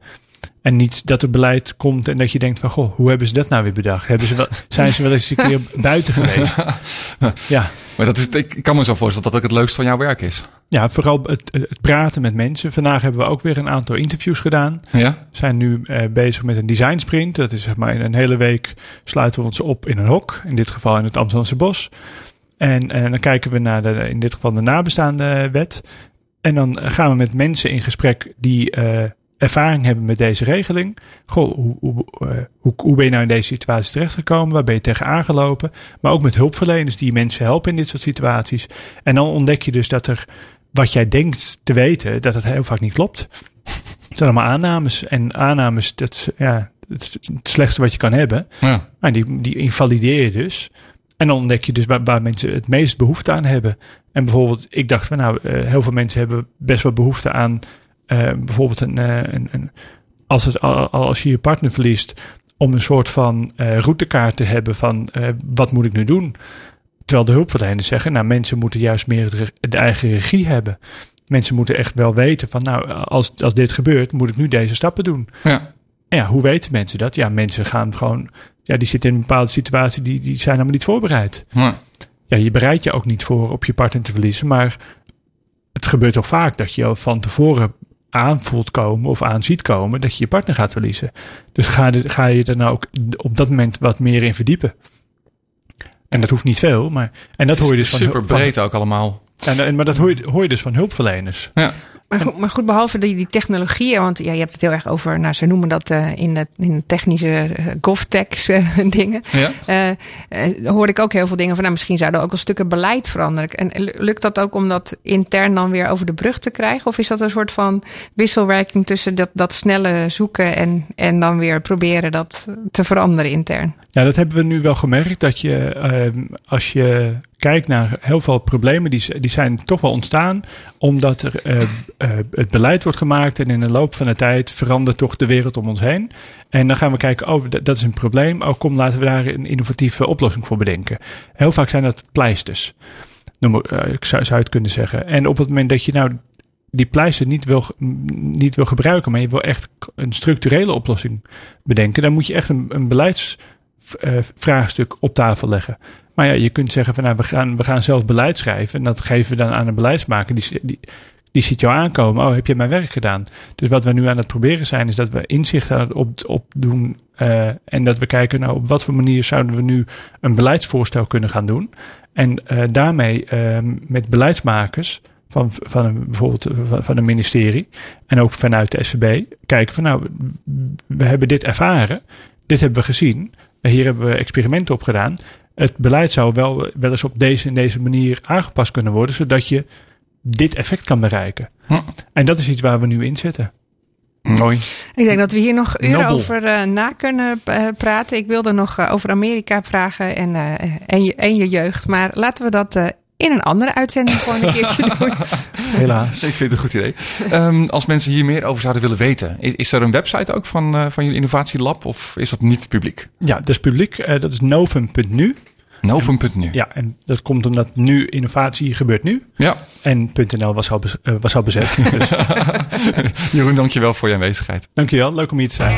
En niet dat er beleid komt en dat je denkt van, goh, hoe hebben ze dat nou weer bedacht? Hebben ze wel, *laughs* zijn ze wel eens een keer buiten geweest? *laughs* Ja, Maar dat is, ik kan me zo voorstellen dat dat ook het leukste van jouw werk is. ja vooral het, het praten met mensen. Vandaag hebben we ook weer een aantal interviews gedaan. Ja? We zijn nu eh, bezig met een design sprint. Dat is zeg maar in een hele week sluiten we ons op in een hok. In dit geval in het Amsterdamse bos. En, en dan kijken we naar de, in dit geval de nabestaande wet. En dan gaan we met mensen in gesprek die eh, ervaring hebben met deze regeling. Goh, hoe, hoe, eh, hoe, hoe ben je nou in deze situatie terechtgekomen? Waar ben je tegen aangelopen? Maar ook met hulpverleners die mensen helpen in dit soort situaties. En dan ontdek je dus dat er wat jij denkt te weten, dat het heel vaak niet klopt. Het zijn allemaal aannames. En aannames, dat is ja, het, is het slechtste wat je kan hebben. Ja. Maar die, die invalideer je dus. En dan ontdek je dus waar, waar mensen het meest behoefte aan hebben. En bijvoorbeeld, ik dacht van nou, eh, heel veel mensen hebben best wel behoefte aan eh, bijvoorbeeld een, eh, een, een als, het, al- als je je partner verliest, om een soort van routekaart te hebben van wat moet ik nu doen? Terwijl de hulpverleners zeggen, nou mensen moeten juist meer de eigen regie hebben. Mensen moeten echt wel weten van nou, als, als dit gebeurt, moet ik nu deze stappen doen. Ja. En ja, hoe weten mensen dat? Ja, mensen gaan gewoon, ja, die zitten in een bepaalde situatie, die, die zijn helemaal niet voorbereid. Ja. Ja, je bereidt je ook niet voor op je partner te verliezen, maar het gebeurt toch vaak dat je al van tevoren aanvoelt komen of aanziet komen dat je je partner gaat verliezen. Dus ga, de- ga je er nou ook op dat moment wat meer in verdiepen. En dat hoeft niet veel, maar en dat hoor je dus van super van- breed ook allemaal. en, en, maar dat hoor je, hoor je dus van hulpverleners. Ja. Maar goed, maar goed, behalve die, die technologieën, want ja, je hebt het heel erg over, nou, ze noemen dat eh, in, de, in de technische uh, GovTech *laughs* eh, dingen. Ja. Hoorde ik ook heel veel dingen van, nou, misschien zouden ook al stukken beleid veranderen. En lu- lukt dat ook om dat intern dan weer over de brug te krijgen? Of is dat een soort van wisselwerking tussen dat, dat snelle zoeken en, en dan weer proberen dat te veranderen intern? Ja, dat hebben we nu wel gemerkt. Dat je, ehm, als je kijkt naar heel veel problemen, die, die zijn toch wel ontstaan. Omdat er eh, eh, het beleid wordt gemaakt en in de loop van de tijd verandert toch de wereld om ons heen. En dan gaan we kijken, oh, dat, is een probleem. Oh, kom, laten we daar een innovatieve oplossing voor bedenken. Heel vaak zijn dat pleisters. Noem, eh, ik zou, zou het kunnen zeggen. En op het moment dat je nou die pleister niet wil, niet wil gebruiken, maar je wil echt een structurele oplossing bedenken, dan moet je echt een, een beleids eh, vraagstuk op tafel leggen. Maar ja, je kunt zeggen van nou, we gaan, we gaan zelf beleid schrijven. En dat geven we dan aan een beleidsmaker. Die, die, die ziet jou aankomen. Oh, heb je mijn werk gedaan? Dus wat we nu aan het proberen zijn, is dat we inzicht aan het op, opdoen. eh, en dat we kijken, nou, op wat voor manier zouden we nu een beleidsvoorstel kunnen gaan doen. En eh, daarmee eh, met beleidsmakers van, van een, bijvoorbeeld van een ministerie en ook vanuit de SVB kijken van nou, we hebben dit ervaren, dit hebben we gezien, hier hebben we experimenten op gedaan. Het beleid zou wel, wel eens op deze en deze manier aangepast kunnen worden, zodat je dit effect kan bereiken. Hm. En dat is iets waar we nu in zitten. Mooi. Ik denk dat we hier nog uren over uh, na kunnen uh, praten. Ik wilde nog uh, over Amerika vragen en, en, je, en je jeugd. Maar laten we dat in een andere uitzending gewoon een keertje *laughs* doen. Helaas. Ik vind het een goed idee. Um, als mensen hier meer over zouden willen weten, is, is er een website ook van, van jullie innovatielab of is dat niet publiek? Ja, dat is publiek. dat is novum.nu. Novum.nu. Ja, en dat komt omdat nu innovatie gebeurt nu. Ja. En .nl was al, bez, uh, was al bezet. *laughs* dus. Jeroen, dankjewel voor je aanwezigheid. Dankjewel, leuk om hier te zijn.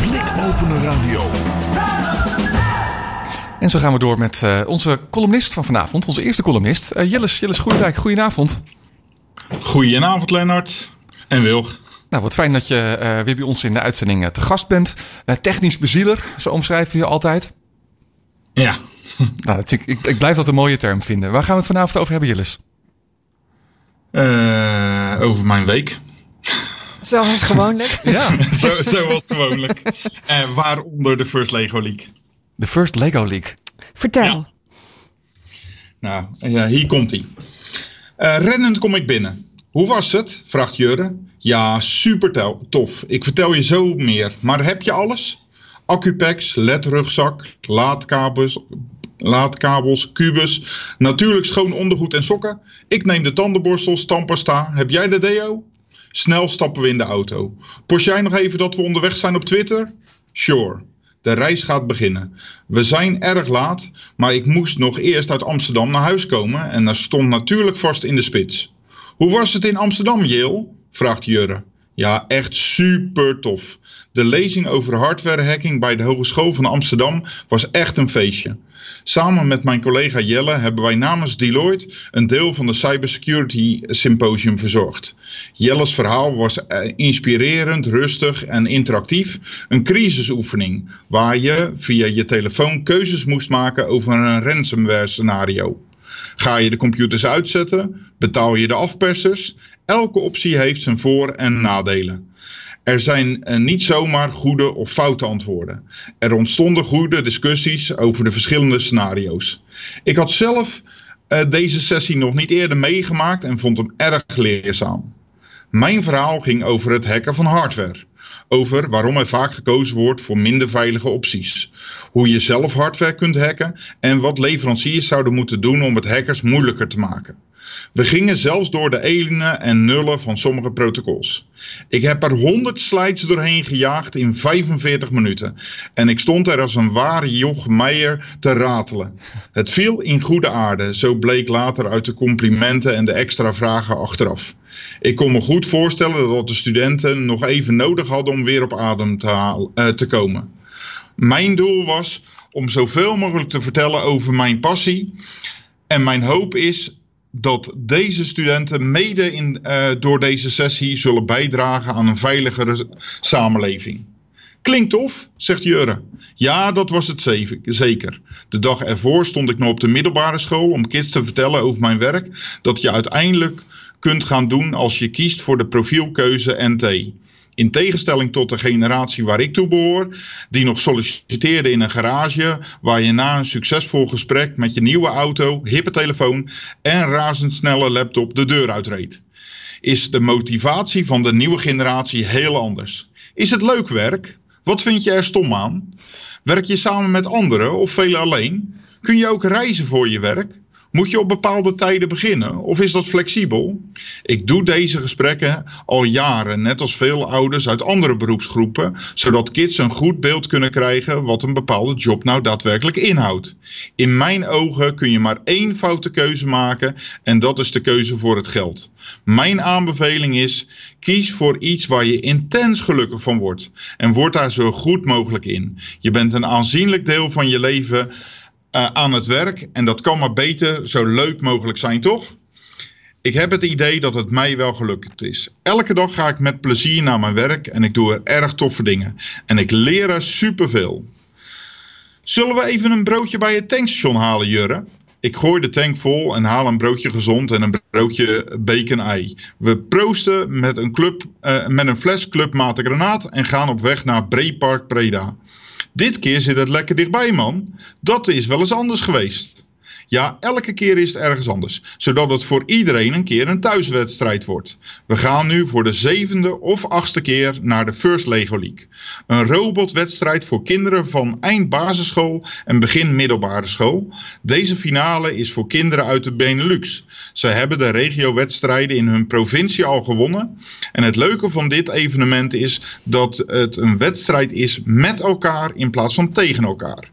Blikopener Radio. En zo gaan we door met uh, onze columnist van vanavond, onze eerste columnist, uh, Jilles, Jilles Goedendijk. Goedenavond. Goedenavond, Lennart. En Wilg. Nou, wat fijn dat je uh, weer bij ons in de uitzending te gast bent. Uh, technisch bezieler, zo omschrijf je je altijd. Ja. *laughs* nou, dat ik, ik, ik, blijf dat een mooie term vinden. Waar gaan we het vanavond over hebben, Jilles? Uh, over mijn week. Zoals gewoonlijk. *laughs* ja. *laughs* zo, zoals gewoonlijk. En waaronder de First Lego League. De First Lego League. Vertel. Ja. Nou, ja, hier komt hij. rennend kom ik binnen. Hoe was het? vraagt Jurre. Ja, super tof. Ik vertel je zo meer. Maar heb je alles? Accupacks, LED-rugzak, laadkabels, laadkabels, kubus, natuurlijk schoon ondergoed en sokken. Ik neem de tandenborstel, tandpasta. Heb jij de deo? Snel stappen we in de auto. Post jij nog even dat we onderweg zijn op Twitter? Sure. De reis gaat beginnen. We zijn erg laat, maar ik moest nog eerst uit Amsterdam naar huis komen en er stond natuurlijk vast in de spits. Hoe was het in Amsterdam, Yale? vraagt Jurre. Ja, echt super tof. De lezing over hardwarehacking bij de Hogeschool van Amsterdam was echt een feestje. Samen met mijn collega Jelle hebben wij namens Deloitte een deel van de Cybersecurity Symposium verzorgd. Jelle's verhaal was inspirerend, rustig en interactief. Een crisisoefening waar je via je telefoon keuzes moest maken over een ransomware scenario. Ga je de computers uitzetten? Betaal je de afpersers? Elke optie heeft zijn voor- en nadelen. Er zijn niet zomaar goede of foute antwoorden. Er ontstonden goede discussies over de verschillende scenario's. Ik had zelf uh, deze sessie nog niet eerder meegemaakt en vond hem erg leerzaam. Mijn verhaal ging over het hacken van hardware. Over waarom er vaak gekozen wordt voor minder veilige opties. Hoe je zelf hardware kunt hacken en wat leveranciers zouden moeten doen om het hackers moeilijker te maken. We gingen zelfs door de enen en nullen van sommige protocols. Ik heb er 100 slides doorheen gejaagd in 45 minuten. En ik stond er als een ware Joch Meijer te ratelen. Het viel in goede aarde, zo bleek later uit de complimenten en de extra vragen achteraf. Ik kon me goed voorstellen dat de studenten nog even nodig hadden om weer op adem te, te komen. Mijn doel was om zoveel mogelijk te vertellen over mijn passie. En mijn hoop is dat deze studenten mede in, uh, door deze sessie zullen bijdragen aan een veiligere samenleving. Klinkt tof, zegt Jurre. Ja, dat was het zeker. De dag ervoor stond ik nog op de middelbare school om kids te vertellen over mijn werk dat je uiteindelijk kunt gaan doen als je kiest voor de profielkeuze NT. In tegenstelling tot de generatie waar ik toe behoor, die nog solliciteerde in een garage, waar je na een succesvol gesprek met je nieuwe auto, hippe telefoon en razendsnelle laptop de deur uitreed. Is de motivatie van de nieuwe generatie heel anders? Is het leuk werk? Wat vind je er stom aan? Werk je samen met anderen of velen alleen? Kun je ook reizen voor je werk? Moet je op bepaalde tijden beginnen of is dat flexibel? Ik doe deze gesprekken al jaren, net als veel ouders uit andere beroepsgroepen, zodat kids een goed beeld kunnen krijgen wat een bepaalde job nou daadwerkelijk inhoudt. In mijn ogen kun je maar één foute keuze maken en dat is de keuze voor het geld. Mijn aanbeveling is: kies voor iets waar je intens gelukkig van wordt en word daar zo goed mogelijk in. Je bent een aanzienlijk deel van je leven uh, aan het werk. En dat kan maar beter zo leuk mogelijk zijn, toch? Ik heb het idee dat het mij wel gelukt is. Elke dag ga ik met plezier naar mijn werk en ik doe er erg toffe dingen. En ik leer er superveel. Zullen we even een broodje bij het tankstation halen, Jurre? Ik gooi de tank vol en haal een broodje gezond en een broodje bacon ei. We proosten met een, club, uh, met een fles Club Mate Granaat en gaan op weg naar Breepark Preda. Dit keer zit het lekker dichtbij, man. Dat is wel eens anders geweest. Ja, elke keer is het ergens anders, zodat het voor iedereen een keer een thuiswedstrijd wordt. We gaan nu voor de zevende of achtste keer naar de First Lego League. Een robotwedstrijd voor kinderen van eind basisschool en begin middelbare school. Deze finale is voor kinderen uit de Benelux. Ze hebben de regiowedstrijden in hun provincie al gewonnen. En het leuke van dit evenement is dat het een wedstrijd is met elkaar in plaats van tegen elkaar.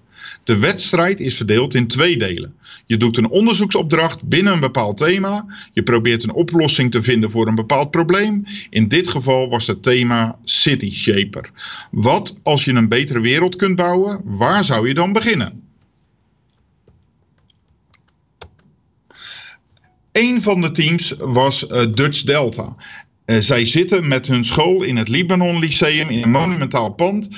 De wedstrijd is verdeeld in twee delen. Je doet een onderzoeksopdracht binnen een bepaald thema. Je probeert een oplossing te vinden voor een bepaald probleem. In dit geval was het thema City Shaper. Wat als je een betere wereld kunt bouwen? Waar zou je dan beginnen? Een van de teams was uh, Dutch Delta. Uh, zij zitten met hun school in het Libanon Lyceum in een monumentaal pand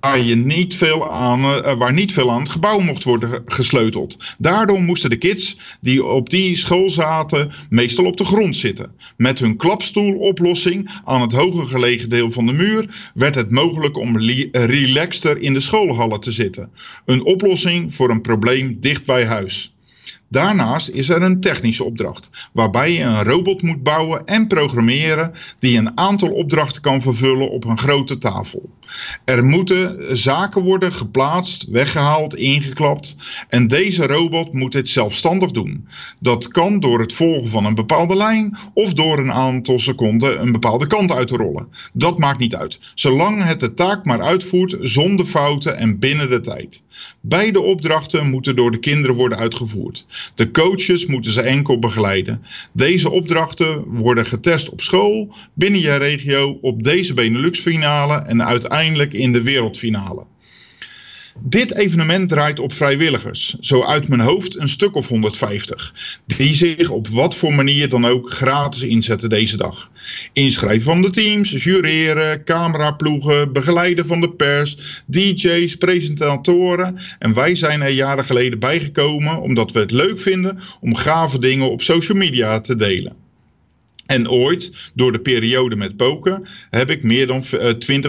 waar, je niet veel aan, uh, waar niet veel aan het gebouw mocht worden gesleuteld. Daardoor moesten de kids die op die school zaten meestal op de grond zitten. Met hun klapstoeloplossing aan het hoger gelegen deel van de muur werd het mogelijk om relaxter in de schoolhallen te zitten. Een oplossing voor een probleem dicht bij huis. Daarnaast is er een technische opdracht, waarbij je een robot moet bouwen en programmeren die een aantal opdrachten kan vervullen op een grote tafel. Er moeten zaken worden geplaatst, weggehaald, ingeklapt en deze robot moet dit zelfstandig doen. Dat kan door het volgen van een bepaalde lijn of door een aantal seconden een bepaalde kant uit te rollen. Dat maakt niet uit, zolang het de taak maar uitvoert zonder fouten en binnen de tijd. Beide opdrachten moeten door de kinderen worden uitgevoerd. De coaches moeten ze enkel begeleiden. Deze opdrachten worden getest op school, binnen je regio, op deze Benelux finale en uiteindelijk in de wereldfinale. Dit evenement draait op vrijwilligers, zo uit mijn hoofd een stuk of 150, die zich op wat voor manier dan ook gratis inzetten deze dag. Inschrijven van de teams, jureren, cameraploegen, begeleiden van de pers, DJ's, presentatoren. En wij zijn er jaren geleden bijgekomen omdat we het leuk vinden om gave dingen op social media te delen. En ooit, door de periode met poker, heb ik meer dan 20.000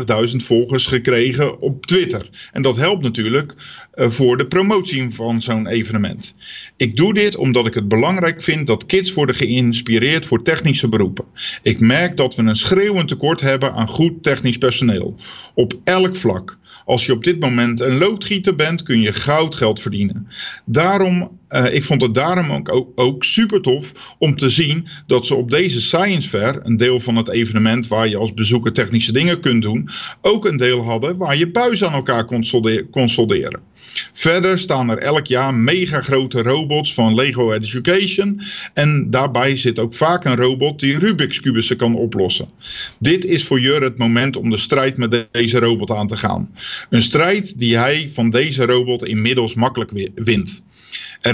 eh, volgers gekregen op Twitter. En dat helpt natuurlijk uh, voor de promotie van zo'n evenement. Ik doe dit omdat ik het belangrijk vind dat kids worden geïnspireerd voor technische beroepen. Ik merk dat we een schreeuwend tekort hebben aan goed technisch personeel. Op elk vlak. Als je op dit moment een loodgieter bent, kun je goud geld verdienen. Daarom, uh, ik vond het daarom ook, ook, super tof om te zien dat ze op deze Science Fair, een deel van het evenement waar je als bezoeker technische dingen kunt doen, ook een deel hadden waar je buizen aan elkaar kon solderen. Verder staan er elk jaar mega grote robots van Lego Education. En daarbij zit ook vaak een robot die Rubik's kubussen kan oplossen. Dit is voor Jur het moment om de strijd met deze robot aan te gaan. Een strijd die hij van deze robot inmiddels makkelijk wint.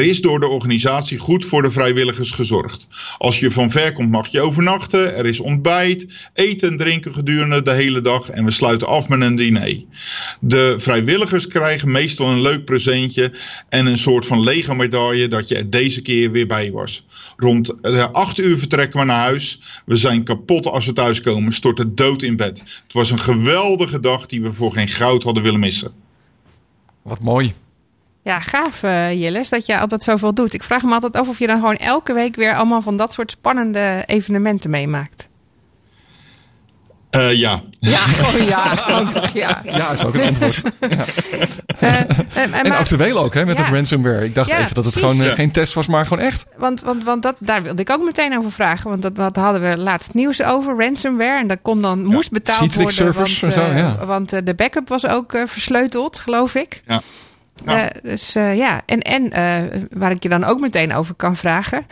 Is door de organisatie goed voor de vrijwilligers gezorgd. Als je van ver komt mag je overnachten, er is ontbijt, eten en drinken gedurende de hele dag en we sluiten af met een diner. De vrijwilligers krijgen meestal een leuk presentje en een soort van lege medaille dat je er deze keer weer bij was. Rond 8 uur vertrekken we naar huis. We zijn kapot als we thuiskomen, storten dood in bed. Het was een geweldige dag die we voor geen goud hadden willen missen. Wat mooi. Ja, gaaf uh, Jilles, dat je altijd zoveel doet. Ik vraag me altijd af of je dan gewoon elke week weer allemaal van dat soort spannende evenementen meemaakt. Uh, ja. Ja, gewoon *laughs* ja. ja. Ja, is ook een antwoord. Ja. *laughs* Uh, en actueel ook, hè, met ja. het ransomware. Ik dacht even dat het gewoon geen test was, maar gewoon echt. Want, want, want dat, daar wilde ik ook meteen over vragen. Want dat, dat hadden we laatst nieuws over, ransomware. En dat kon dan, moest betaald worden. servers want, en zo, ja. want de backup was ook versleuteld, geloof ik. Ja. Ja. Uh, dus uh, ja, en, en uh, waar ik je dan ook meteen over kan vragen,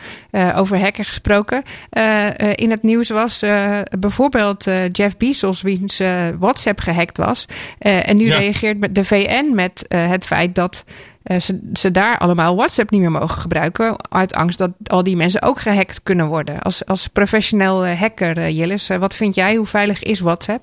over hacken gesproken. in het nieuws was bijvoorbeeld Jeff Bezos, wiens WhatsApp gehackt was. en nu ja. reageert de VN met het feit dat ze, ze daar allemaal WhatsApp niet meer mogen gebruiken. Uit angst dat al die mensen ook gehackt kunnen worden. Als, als professioneel hacker, Jillis, wat vind jij? Hoe veilig is WhatsApp?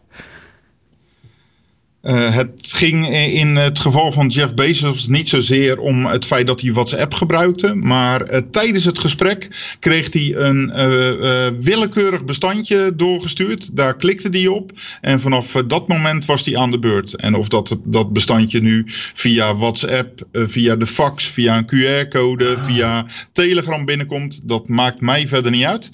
Uh, het ging in het geval van Jeff Bezos niet zozeer om het feit dat hij WhatsApp gebruikte. Maar uh, tijdens het gesprek kreeg hij een uh, willekeurig bestandje doorgestuurd. Daar klikte hij op. En vanaf dat moment was hij aan de beurt. En of dat, dat bestandje nu via WhatsApp, via de fax, via een QR-code, via Telegram binnenkomt, dat maakt mij verder niet uit.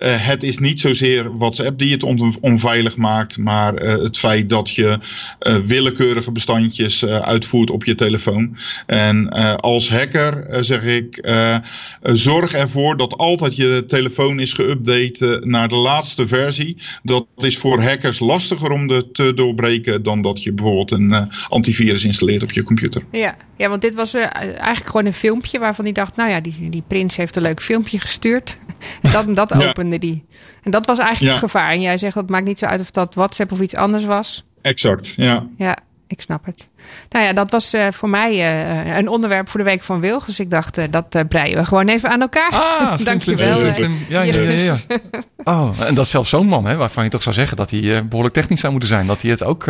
Uh, het is niet zozeer WhatsApp die het on onveilig maakt, maar uh, het feit dat je uh, willekeurige bestandjes uitvoert op je telefoon. En als hacker zeg ik, zorg ervoor dat altijd je telefoon is geüpdate naar de laatste versie. Dat is voor hackers lastiger om de te doorbreken dan dat je bijvoorbeeld een antivirus installeert op je computer. Ja, ja want dit was eigenlijk gewoon een filmpje waarvan hij dacht, nou ja, die, die prins heeft een leuk filmpje gestuurd. Dat, dat opende die. En dat was eigenlijk het gevaar. En jij zegt dat maakt niet zo uit of dat WhatsApp of iets anders was. Exact, ja. Ja, ik snap het. Nou ja, dat was uh, voor mij uh, een onderwerp voor de week van Wilg. Dus ik dacht, uh, dat breien we gewoon even aan elkaar. Ah, *laughs* Dankjewel. Ja, ja, ja, ja, Oh, en dat is zelfs zo'n man, hè, waarvan je toch zou zeggen dat hij behoorlijk technisch zou moeten zijn. Dat hij het ook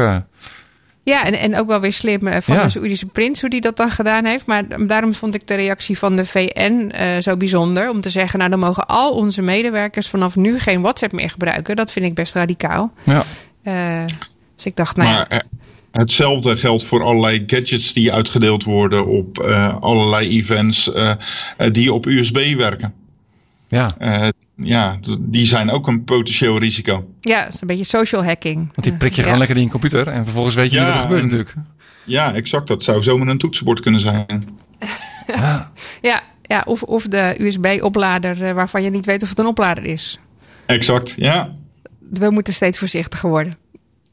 ja, en, en ook wel weer slim eh, van de Saoedische prins hoe die dat dan gedaan heeft. Maar daarom vond ik de reactie van de VN uh, eh, zo bijzonder. Om te zeggen, nou dan mogen al onze medewerkers vanaf nu geen WhatsApp meer gebruiken. Dat vind ik best radicaal. Ja. Uh, dus ik dacht, nou maar, Hetzelfde geldt voor allerlei gadgets die uitgedeeld worden op allerlei events die op USB werken. Ja. Uh, ja, die zijn ook een potentieel risico. Ja, dat is een beetje social hacking. Want die prik je gewoon lekker in je computer en vervolgens weet je niet wat er gebeurt natuurlijk. Ja, exact. Dat zou zomaar een toetsenbord kunnen zijn. ja. *laughs* ja, ja, of, of de USB-oplader eh, waarvan je niet weet of het een oplader is. Exact, ja. We moeten steeds voorzichtiger worden.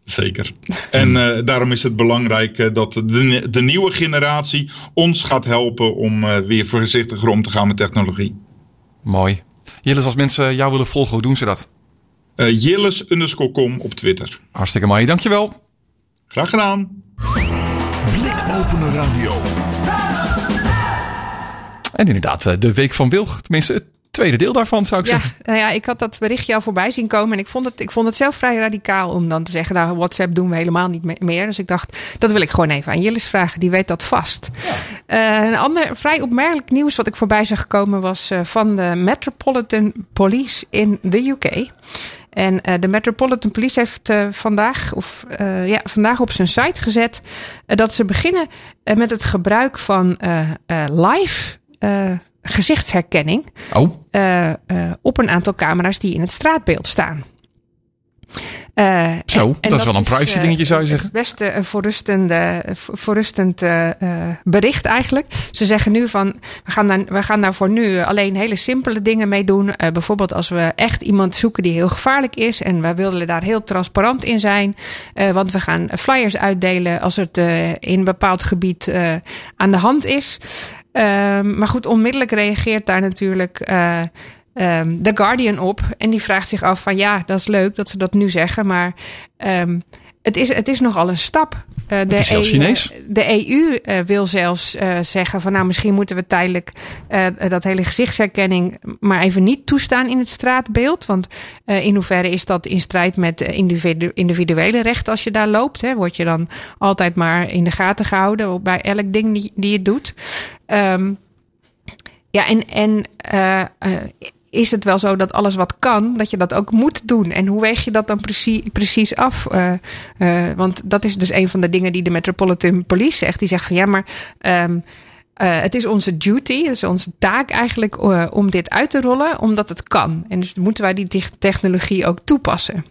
Zeker. En uh, daarom is het belangrijk dat de, de nieuwe generatie ons gaat helpen om uh, weer voorzichtiger om te gaan met technologie. Mooi. Jilles, als mensen jou willen volgen, hoe doen ze dat? Uh, underscore com op Twitter. Hartstikke mooi, dankjewel. Graag gedaan. Blikopener Radio. En inderdaad, eh, de Week van Wilg. Tenminste, het tweede deel daarvan zou ik ja, zeggen. Nou ja, ik had dat berichtje al voorbij zien komen. En ik vond, het, ik vond het zelf vrij radicaal om dan te zeggen... nou, WhatsApp doen we helemaal niet meer. Dus ik dacht, dat wil ik gewoon even aan Jillis vragen. Die weet dat vast. Uh, een ander vrij opmerkelijk nieuws wat ik voorbij zag komen... was uh, van de Metropolitan Police in de UK... En uh, de Metropolitan Police heeft uh, vandaag, of, uh, ja, vandaag op zijn site gezet dat ze beginnen met het gebruik van live gezichtsherkenning oh. uh, uh, op een aantal camera's die in het straatbeeld staan. Uh, Zo, en, dat, is wel een privacy dingetje zou je zeggen. Het beste een voorrustende, voorrustend bericht eigenlijk. Ze zeggen nu van, we gaan, daar, we gaan daar voor nu alleen hele simpele dingen mee doen. bijvoorbeeld als we echt iemand zoeken die heel gevaarlijk is. En we willen daar heel transparant in zijn. want we gaan flyers uitdelen als het in een bepaald gebied aan de hand is. Um, maar goed, onmiddellijk reageert daar natuurlijk uh, um, The Guardian op. En die vraagt zich af van ja, dat is leuk dat ze dat nu zeggen. Maar um, het, is, het is nogal een stap. Uh, de, is zelfs Chinees. de EU uh, wil zelfs uh, zeggen van nou misschien moeten we tijdelijk dat hele gezichtsherkenning maar even niet toestaan in het straatbeeld. Want in hoeverre is dat in strijd met individu individuele rechten als je daar loopt? Hè? Word je dan altijd maar in de gaten gehouden bij elk ding die, die je doet? Um, ja, en, en uh, uh, is het wel zo dat alles wat kan, dat je dat ook moet doen? En hoe weeg je dat dan precies, precies af? Uh, want dat is dus een van de dingen die de Metropolitan Police zegt. Die zegt van ja, maar. Uh, het is onze duty, het is onze taak eigenlijk om dit uit te rollen, omdat het kan. En dus moeten wij die technologie ook toepassen.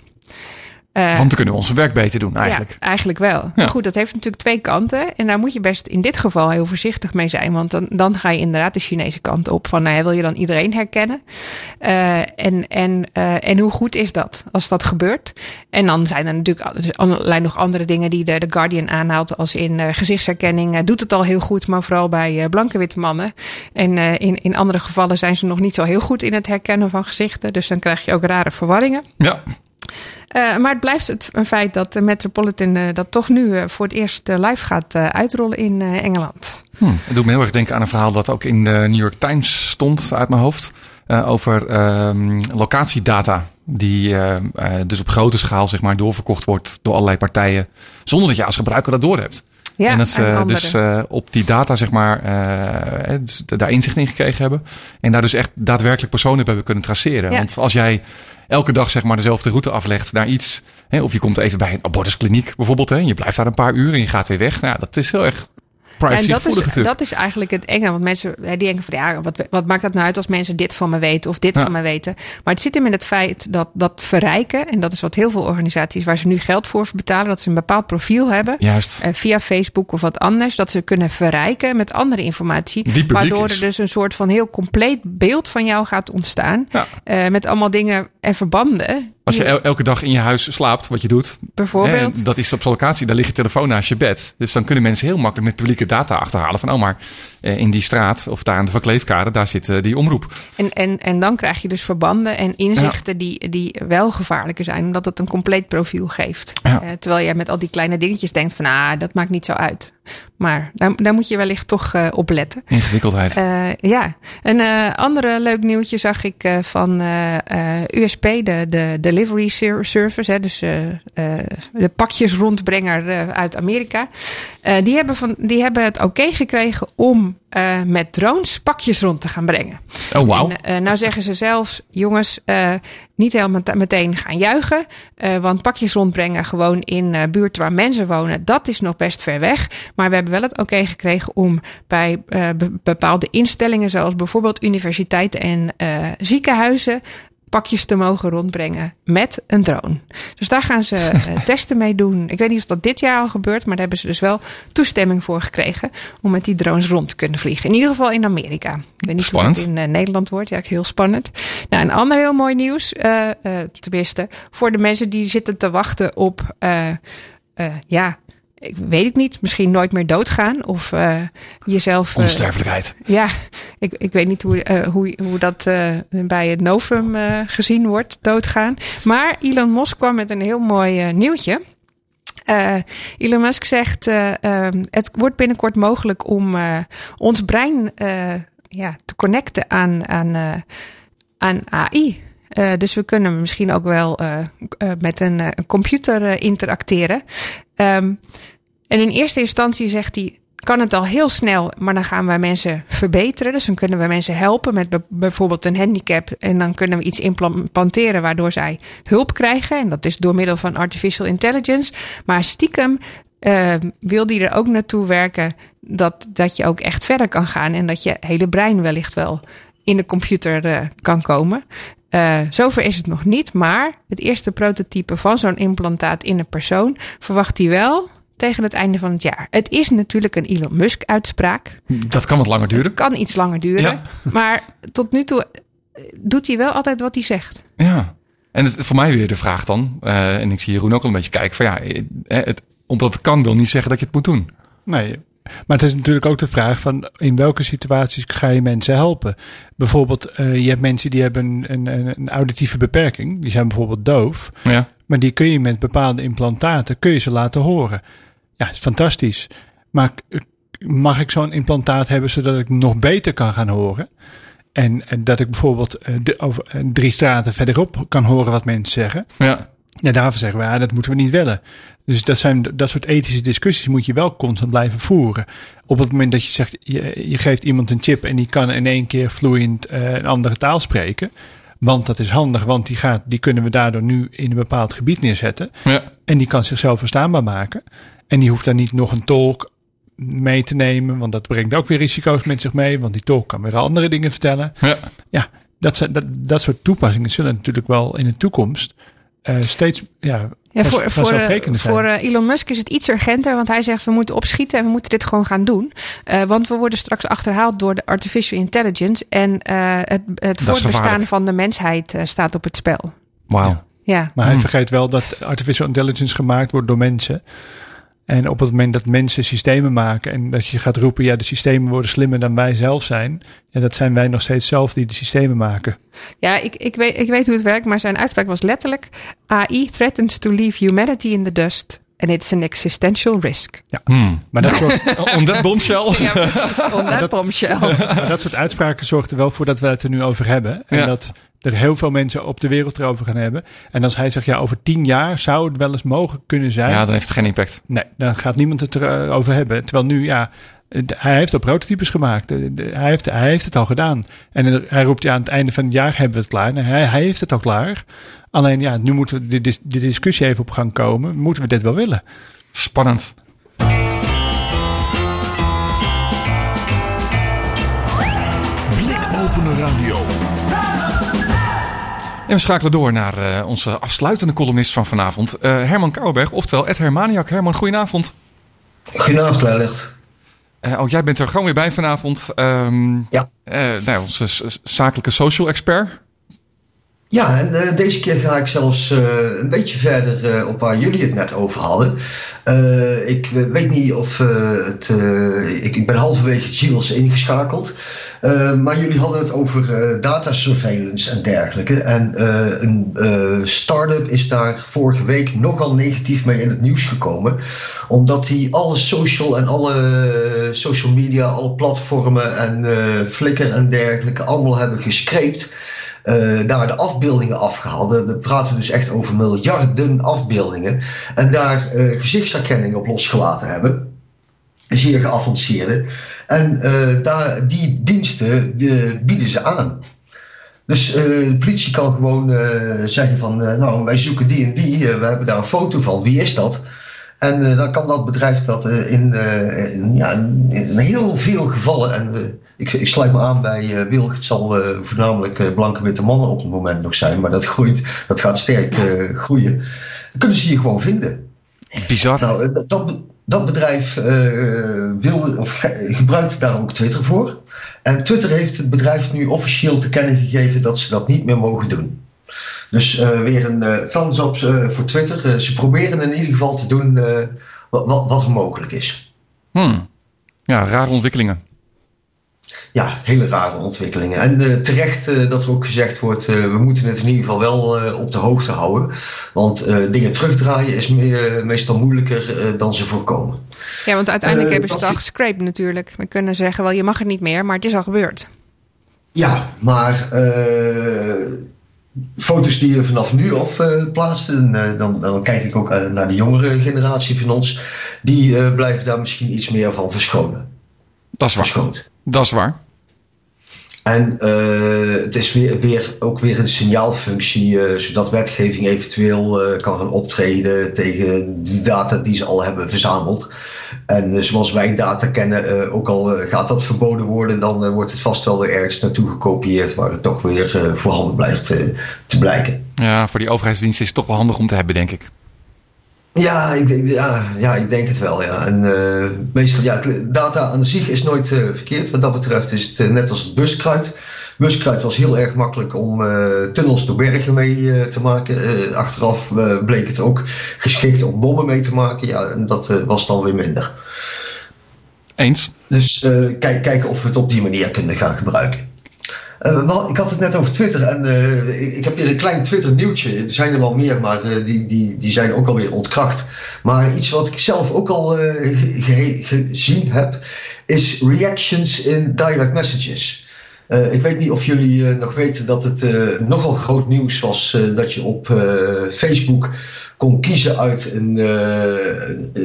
Uh, Want dan kunnen we ons werk beter doen, eigenlijk. Ja, eigenlijk wel. Ja. Maar goed, dat heeft natuurlijk twee kanten. En daar moet je best in dit geval heel voorzichtig mee zijn. Want dan, dan ga je inderdaad de Chinese kant op. Van nou, wil je dan iedereen herkennen? Uh, en, en, uh, en hoe goed is dat als dat gebeurt? En dan zijn er natuurlijk dus allerlei nog andere dingen die de, de Guardian aanhaalt. Als in gezichtsherkenning doet het al heel goed, maar vooral bij blanke witte mannen. En in, in andere gevallen zijn ze nog niet zo heel goed in het herkennen van gezichten. Dus dan krijg je ook rare verwarringen. Ja. Uh, maar het blijft het een feit dat de Metropolitan uh, dat toch nu uh, voor het eerst live gaat uitrollen in Engeland. Hm. Het doet me heel erg denken aan een verhaal dat ook in de New York Times stond uit mijn hoofd. over ehm, locatiedata. Die dus op grote schaal zeg maar, doorverkocht wordt door allerlei partijen. Zonder dat je als gebruiker dat doorhebt. Ja, en dat ze dus op die data, zeg maar, dus daar inzicht in gekregen hebben. En daar dus echt daadwerkelijk personen hebben kunnen traceren. Want als jij elke dag, zeg maar, dezelfde route aflegt naar iets. Hè, of je komt even bij een abortuskliniek bijvoorbeeld. Hè, en je blijft daar een paar uur en je gaat weer weg. Nou, dat is heel erg en dat is, dat is eigenlijk het enge. Want mensen die denken van ja, wat, wat maakt dat nou uit als mensen dit van me weten of dit van me weten. Maar het zit hem in het feit dat dat verrijken. En dat is wat heel veel organisaties waar ze nu geld voor betalen. Dat ze een bepaald profiel hebben. Juist. Uh, via Facebook of wat anders. Dat ze kunnen verrijken met andere informatie. waardoor er dus een soort van heel compleet beeld van jou gaat ontstaan. Ja. Uh, met allemaal dingen en verbanden als je elke dag in je huis slaapt, wat je doet. Bijvoorbeeld. Hè, dat is op zo'n locatie, daar ligt je telefoon naast je bed. Dus dan kunnen mensen heel makkelijk met publieke data achterhalen. Van, oh maar in die straat of daar aan de Van Kleefkade, daar zit eh, die omroep. En, en, en dan krijg je dus verbanden en inzichten die, die wel gevaarlijker zijn. Omdat het een compleet profiel geeft. Ja. Uh, terwijl jij met al die kleine dingetjes denkt van, ah, dat maakt niet zo uit. Maar daar, daar moet je wellicht toch uh, op letten. Ingewikkeldheid. Uh, ja. Een andere leuk nieuwtje zag ik van USP, de, de delivery service. Hè, dus de pakjes rondbrenger uit Amerika. Die, hebben van, die hebben het oké gekregen om uh, met drones pakjes rond te gaan brengen. Oh, wow. En, uh, nou zeggen ze zelfs, jongens, niet helemaal meteen gaan juichen. want pakjes rondbrengen gewoon in buurten waar mensen wonen, dat is nog best ver weg. Maar we hebben wel het oké gekregen om bij bepaalde instellingen, zoals bijvoorbeeld universiteiten en ziekenhuizen, pakjes te mogen rondbrengen met een drone. Dus daar gaan ze uh, *laughs* testen mee doen. Ik weet niet of dat dit jaar al gebeurt, maar daar hebben ze dus wel toestemming voor gekregen om met die drones rond te kunnen vliegen. In ieder geval in Amerika. Ik weet niet spannend. hoe het in uh, Nederland wordt. Ja, heel spannend. Nou, een ander heel mooi nieuws, uh, tenminste, voor de mensen die zitten te wachten op ja, ik weet het niet, misschien nooit meer doodgaan of uh, jezelf. Uh, Onsterfelijkheid. ja, ik, ik weet niet hoe, uh, hoe, hoe dat bij het Novum gezien wordt, doodgaan. Maar Elon Musk kwam met een heel mooi nieuwtje. Elon Musk zegt: ehm, Het wordt binnenkort mogelijk om ons brein ja, te connecten aan, aan, aan AI. Dus we kunnen misschien ook wel met een, een computer interacteren. Um, en in eerste instantie zegt hij, kan het al heel snel, maar dan gaan we mensen verbeteren. Dus dan kunnen we mensen helpen met bijvoorbeeld een handicap. En dan kunnen we iets implanteren waardoor zij hulp krijgen. En dat is door middel van artificial intelligence. Maar stiekem uh, wil die er ook naartoe werken dat, dat je ook echt verder kan gaan. En dat je hele brein wellicht wel in de computer uh, kan komen. Uh, zover is het nog niet, maar het eerste prototype van zo'n implantaat in een persoon verwacht hij wel tegen het einde van het jaar. Het is natuurlijk een Elon Musk-uitspraak. Dat kan wat langer duren. Het kan iets langer duren. *laughs* Maar tot nu toe eh, doet hij wel altijd wat hij zegt. Ja. En het, voor mij weer de vraag dan, uh, en ik zie Jeroen ook al een beetje kijken, van ja, het, omdat het kan wil niet zeggen dat je het moet doen. Nee, maar het is natuurlijk ook de vraag van in welke situaties ga je mensen helpen? Bijvoorbeeld, uh, je hebt mensen die hebben een, een, een, auditieve beperking. Die zijn bijvoorbeeld doof. Ja. Maar die kun je met bepaalde implantaten kun je ze laten horen. Ja, is fantastisch. Maar mag ik zo'n implantaat hebben zodat ik nog beter kan gaan horen? En, en dat ik bijvoorbeeld uh, de, over, uh, drie straten verderop kan horen wat mensen zeggen. Ja. Ja, daarvoor zeggen we, ja, dat moeten we niet willen. Dus dat, zijn, dat soort ethische discussies moet je wel constant blijven voeren. Op het moment dat je zegt, je, je geeft iemand een chip en die kan in één keer vloeiend uh, een andere taal spreken. Want dat is handig, want die, gaat, die kunnen we daardoor nu in een bepaald gebied neerzetten. Ja. En die kan zichzelf verstaanbaar maken. En die hoeft dan niet nog een tolk mee te nemen, want dat brengt ook weer risico's met zich mee. Want die tolk kan weer andere dingen vertellen. Ja, ja dat, dat, dat soort toepassingen zullen natuurlijk wel in de toekomst uh, steeds ja, ja, voor, voor, voor uh, Elon Musk is het iets urgenter, want hij zegt we moeten opschieten en we moeten dit gewoon gaan doen. Uh, want we worden straks achterhaald door de artificial intelligence en het, het voortbestaan van de mensheid staat op het spel. Wauw. Ja. ja. Maar hij hmm. vergeet wel dat artificial intelligence gemaakt wordt door mensen. En op het moment dat mensen systemen maken en dat je gaat roepen, ja, de systemen worden slimmer dan wij zelf zijn. Ja, dat zijn wij nog steeds zelf die de systemen maken. Ja, ik, ik, weet, ik weet hoe het werkt, maar zijn uitspraak was letterlijk: AI threatens to leave humanity in the dust. and it's an existential risk. Ja. Hmm. Maar dat soort... *laughs* On that bombshell. ja, precies. On that bombshell. *laughs* dat soort uitspraken zorgt er wel voor dat we het er nu over hebben. En ja. dat er heel veel mensen op de wereld erover gaan hebben. En als hij zegt, ja, over tien jaar zou het wel eens mogelijk kunnen zijn. Ja, dan heeft het geen impact. Nee, dan gaat niemand het erover hebben. Terwijl nu, ja, hij heeft al prototypes gemaakt. Hij heeft, hij heeft het al gedaan. En hij roept ja, aan het einde van het jaar hebben we het klaar. hij, hij heeft het al klaar. Alleen ja, nu moeten we de, de discussie even op gang komen. Moeten we dit wel willen? Spannend. Blikopener Radio. En we schakelen door naar uh, onze afsluitende columnist van vanavond, uh, Herman Kouwenberg, oftewel Ed Hermaniak. Herman, goedenavond. Goedenavond, Leilicht. Uh, oh, jij bent er gewoon weer bij vanavond. Um, ja. nou, onze zakelijke social expert. Ja, en uh, deze keer ga ik zelfs uh, een beetje verder uh, op waar jullie het net over hadden. ik weet niet of het. Ik, ik, ben halverwege Giels ingeschakeld. maar jullie hadden het over data surveillance en dergelijke. En een start-up is daar vorige week nogal negatief mee in het nieuws gekomen. Omdat die alle social en alle social media, alle platformen en Flickr en dergelijke allemaal hebben gescreept uh, daar de afbeeldingen afgehaald. Daar praten we dus echt over miljarden afbeeldingen. En daar uh, gezichtsherkenning op losgelaten hebben. Zeer geavanceerde. En uh, daar, die diensten bieden ze aan. Dus de politie kan gewoon zeggen van, nou wij zoeken die en die, we hebben daar een foto van, wie is dat? En dan kan dat bedrijf dat in, in, ja, in heel veel gevallen, en ik, ik sluit me aan bij Wilg. Het zal voornamelijk blanke witte mannen op het moment nog zijn. Maar dat groeit, dat gaat sterk groeien. Dan kunnen ze je gewoon vinden. Bizar. Nou, dat, dat bedrijf wil, of gebruikt daar ook Twitter voor. En Twitter heeft het bedrijf nu officieel te kennen gegeven dat ze dat niet meer mogen doen. Dus weer een thumbs up voor Twitter. ze proberen in ieder geval te doen wat, wat er mogelijk is. Hmm. Ja, rare ontwikkelingen ja, hele rare ontwikkelingen. En uh, terecht uh, dat er ook gezegd wordt, uh, we moeten het in ieder geval wel op de hoogte houden. Want dingen terugdraaien is meestal moeilijker dan ze voorkomen. Ja, want uiteindelijk hebben ze het al gescraped natuurlijk. We kunnen zeggen, wel je mag het niet meer, maar het is al gebeurd. Ja, maar foto's die je vanaf nu af plaatst, dan, dan kijk ik ook naar de jongere generatie van ons, die blijven daar misschien iets meer van verschonen. Dat is waar. Dat is waar. En uh, het is weer, weer, ook weer een signaalfunctie, uh, zodat wetgeving eventueel uh, kan gaan optreden tegen die data die ze al hebben verzameld. En zoals wij data kennen, ook al gaat dat verboden worden, dan wordt het vast wel weer ergens naartoe gekopieerd, waar het toch weer voorhanden blijft te blijken. Ja, voor die overheidsdienst is het toch wel handig om te hebben, denk ik. Ja, ik, ja, ja, ik denk het wel. Ja. En uh, meestal, ja, data aan zich is nooit uh, verkeerd. Wat dat betreft is het uh, net als het buskruid. Buskruid was heel erg makkelijk om tunnels door bergen mee te maken. achteraf bleek het ook geschikt om bommen mee te maken. Ja, en dat was dan weer minder. Eens. Dus kijk, kijken of we het op die manier kunnen gaan gebruiken. Uh, ik had het net over Twitter en uh, ik, heb hier een klein Twitter nieuwtje. Er zijn er wel meer, maar die, die, die zijn ook alweer ontkracht. Maar iets wat ik zelf ook al ge gezien heb, is reactions in direct messages. Ik weet niet of jullie nog weten dat het nogal groot nieuws was dat je op Facebook kon kiezen uit een,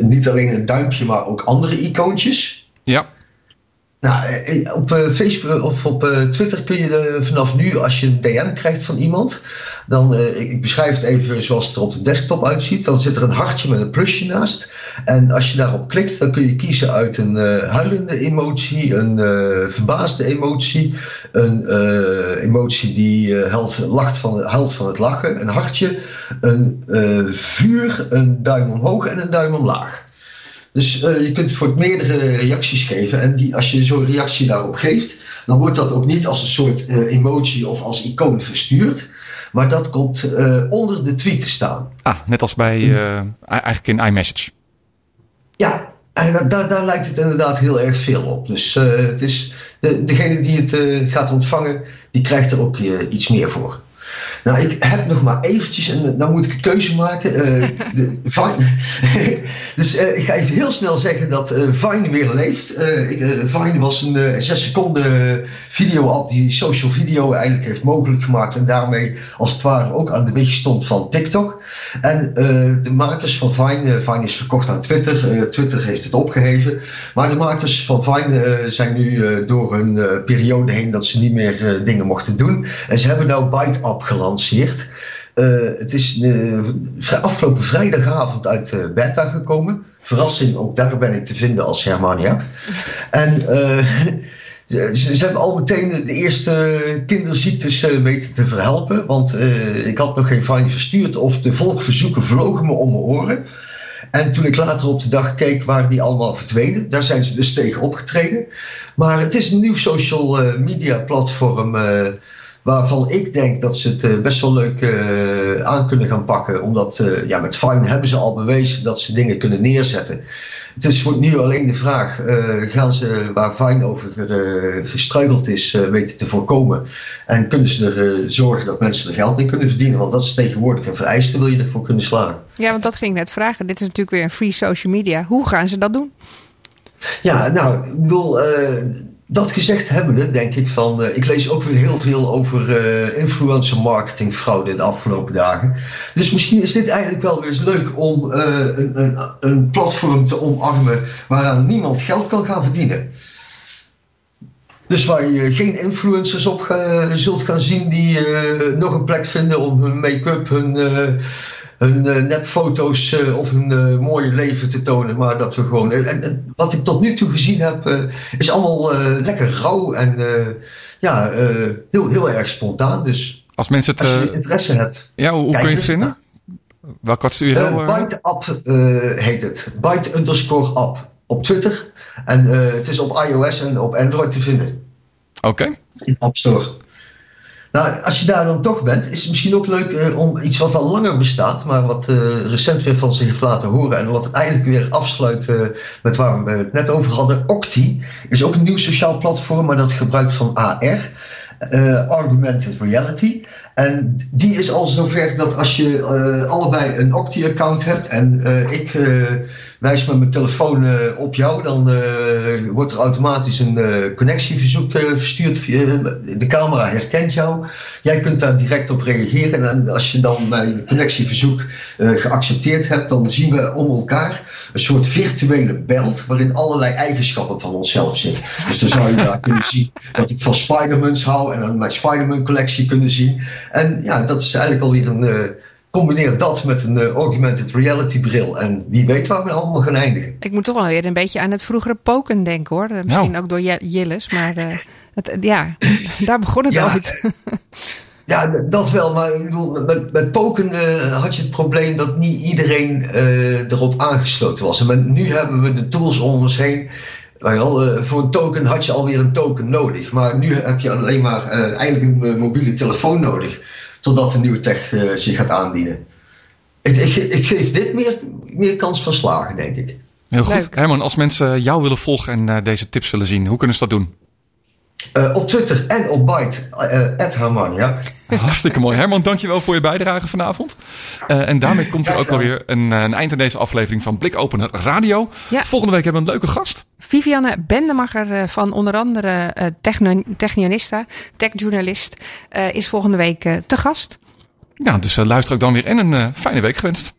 niet alleen een duimpje, maar ook andere icoontjes. Ja. Nou, eh, eh, op eh, Facebook of op Twitter kun je vanaf nu, als je een DM krijgt van iemand, dan, ik beschrijf het even zoals het er op de desktop uitziet, dan zit er een hartje met een plusje naast. En als je daarop klikt, dan kun je kiezen uit een huilende emotie, een verbaasde emotie, een emotie die helft, lacht van, van het lachen, een hartje, een vuur, een duim omhoog en een duim omlaag. Dus uh, je kunt voor meerdere reacties geven. En die, als je zo'n reactie daarop geeft, dan wordt dat ook niet als een soort uh, emoji of als icoon verstuurd. Maar dat komt uh, onder de tweet te staan. Ah, net als bij eigenlijk in iMessage. Ja, en daar, daar lijkt het inderdaad heel erg veel op. Dus het is de, degene die het gaat ontvangen, die krijgt er ook iets meer voor. Nou, ik heb nog maar eventjes, en dan moet ik een keuze maken. Uh, *laughs* de, *laughs* dus uh, ik ga even heel snel zeggen dat uh, Vine weer leeft. Vine was een 6 seconden video-app die social video eigenlijk heeft mogelijk gemaakt. En daarmee als het ware ook aan de weg stond van TikTok. En de makers van Vine, Vine is verkocht aan Twitter. Twitter heeft het opgeheven. Maar de makers van Vine zijn nu door een periode heen dat ze niet meer dingen mochten doen. En ze hebben nou Byte-app Uh, het is uh, afgelopen vrijdagavond uit uh, beta gekomen. Verrassing, ook daar ben ik te vinden als Hermania. En *laughs* ze, ze, hebben al meteen de eerste kinderziektes weten te verhelpen. Want ik had nog geen fine verstuurd of de volkverzoeken vlogen me om mijn oren. En toen ik later op de dag keek, waren die allemaal verdwenen. Daar zijn ze dus tegen opgetreden. Maar het is een nieuw social media platform waarvan ik denk dat ze het eh, best wel leuk uh, aan kunnen gaan pakken. Omdat uh, ja, met Fine hebben ze al bewezen dat ze dingen kunnen neerzetten. Het is voor nu alleen de vraag, uh, gaan ze waar Fine over gestruikeld is weten te voorkomen? En kunnen ze er zorgen dat mensen er geld mee kunnen verdienen? Want dat is tegenwoordig een vereiste, wil je ervoor kunnen slagen. Ja, want dat ging ik net vragen. Dit is natuurlijk weer een free social media. Hoe gaan ze dat doen? Ja, nou, ik bedoel, dat gezegd hebbende, denk ik van. Uh, ik lees ook weer heel veel over uh, influencer marketing fraude de afgelopen dagen. Dus misschien is dit eigenlijk wel weer eens leuk om uh, een, een, een platform te omarmen waaraan niemand geld kan gaan verdienen. Dus waar je geen influencers op zult gaan zien die nog een plek vinden om hun make-up, hun hun uh, nepfoto's uh, of hun uh, mooie leven te tonen. Maar dat we gewoon. En, en wat ik tot nu toe gezien heb, is allemaal lekker rauw en ja, heel, heel erg spontaan. Dus als mensen het. Als je interesse hebt. Ja, hoe, hoe kun je het vinden? Welk wat stuur je Byte App heet het. Byte underscore app op Twitter. En het is op iOS en op Android te vinden. Oké. In App Store. Nou, als je daar dan toch bent, is het misschien ook leuk eh, om iets wat al langer bestaat, maar wat uh, recent weer van zich heeft laten horen en wat eigenlijk weer afsluit uh, met waar we het net over hadden. Octi is ook een nieuw sociaal platform, maar dat gebruikt van AR, Augmented Reality. En die is al zover dat als je allebei een Octi-account hebt en ik wijs met mijn telefoon op jou, dan wordt er automatisch een connectieverzoek verstuurd. De camera herkent jou. Jij kunt daar direct op reageren. En als je dan mijn connectieverzoek geaccepteerd hebt, dan zien we om elkaar een soort virtuele belt waarin allerlei eigenschappen van onszelf zitten. Dus dan zou je daar kunnen zien dat ik van Spider-Mans hou en dan mijn Spider-Man collectie kunnen zien. En ja, dat is eigenlijk alweer een combineer dat met een uh, augmented reality bril. En wie weet waar we allemaal gaan eindigen. Ik moet toch wel weer een beetje aan het vroegere poken denken hoor. Misschien nou. ook door Jillis, maar uh, het, ja, *laughs* daar begon het ja, ooit. *laughs* ja, dat wel. Maar ik bedoel, met, met poken uh, had je het probleem dat niet iedereen erop aangesloten was. En nu hebben we de tools om ons heen. Wel, voor een token had je alweer een token nodig. Maar nu heb je alleen maar eigenlijk een mobiele telefoon nodig totdat een nieuwe tech uh, zich gaat aandienen. Ik, ik, ik, geef dit meer, meer kans van slagen, denk ik. Heel goed. Leuk. Herman, als mensen jou willen volgen en uh, deze tips willen zien, hoe kunnen ze dat doen? Uh, op Twitter en op Byte, uh, Herman, ja. Hartstikke mooi. Herman, dankjewel voor je bijdrage vanavond. Uh, en daarmee komt er ook alweer een, een, eind aan deze aflevering van Blik Open Radio. Ja. Volgende week hebben we een leuke gast. Vivianne Bendemacher van onder andere uh, Technionista, techjournalist, is volgende week te gast. Ja, dus luister ook dan weer en een fijne week gewenst.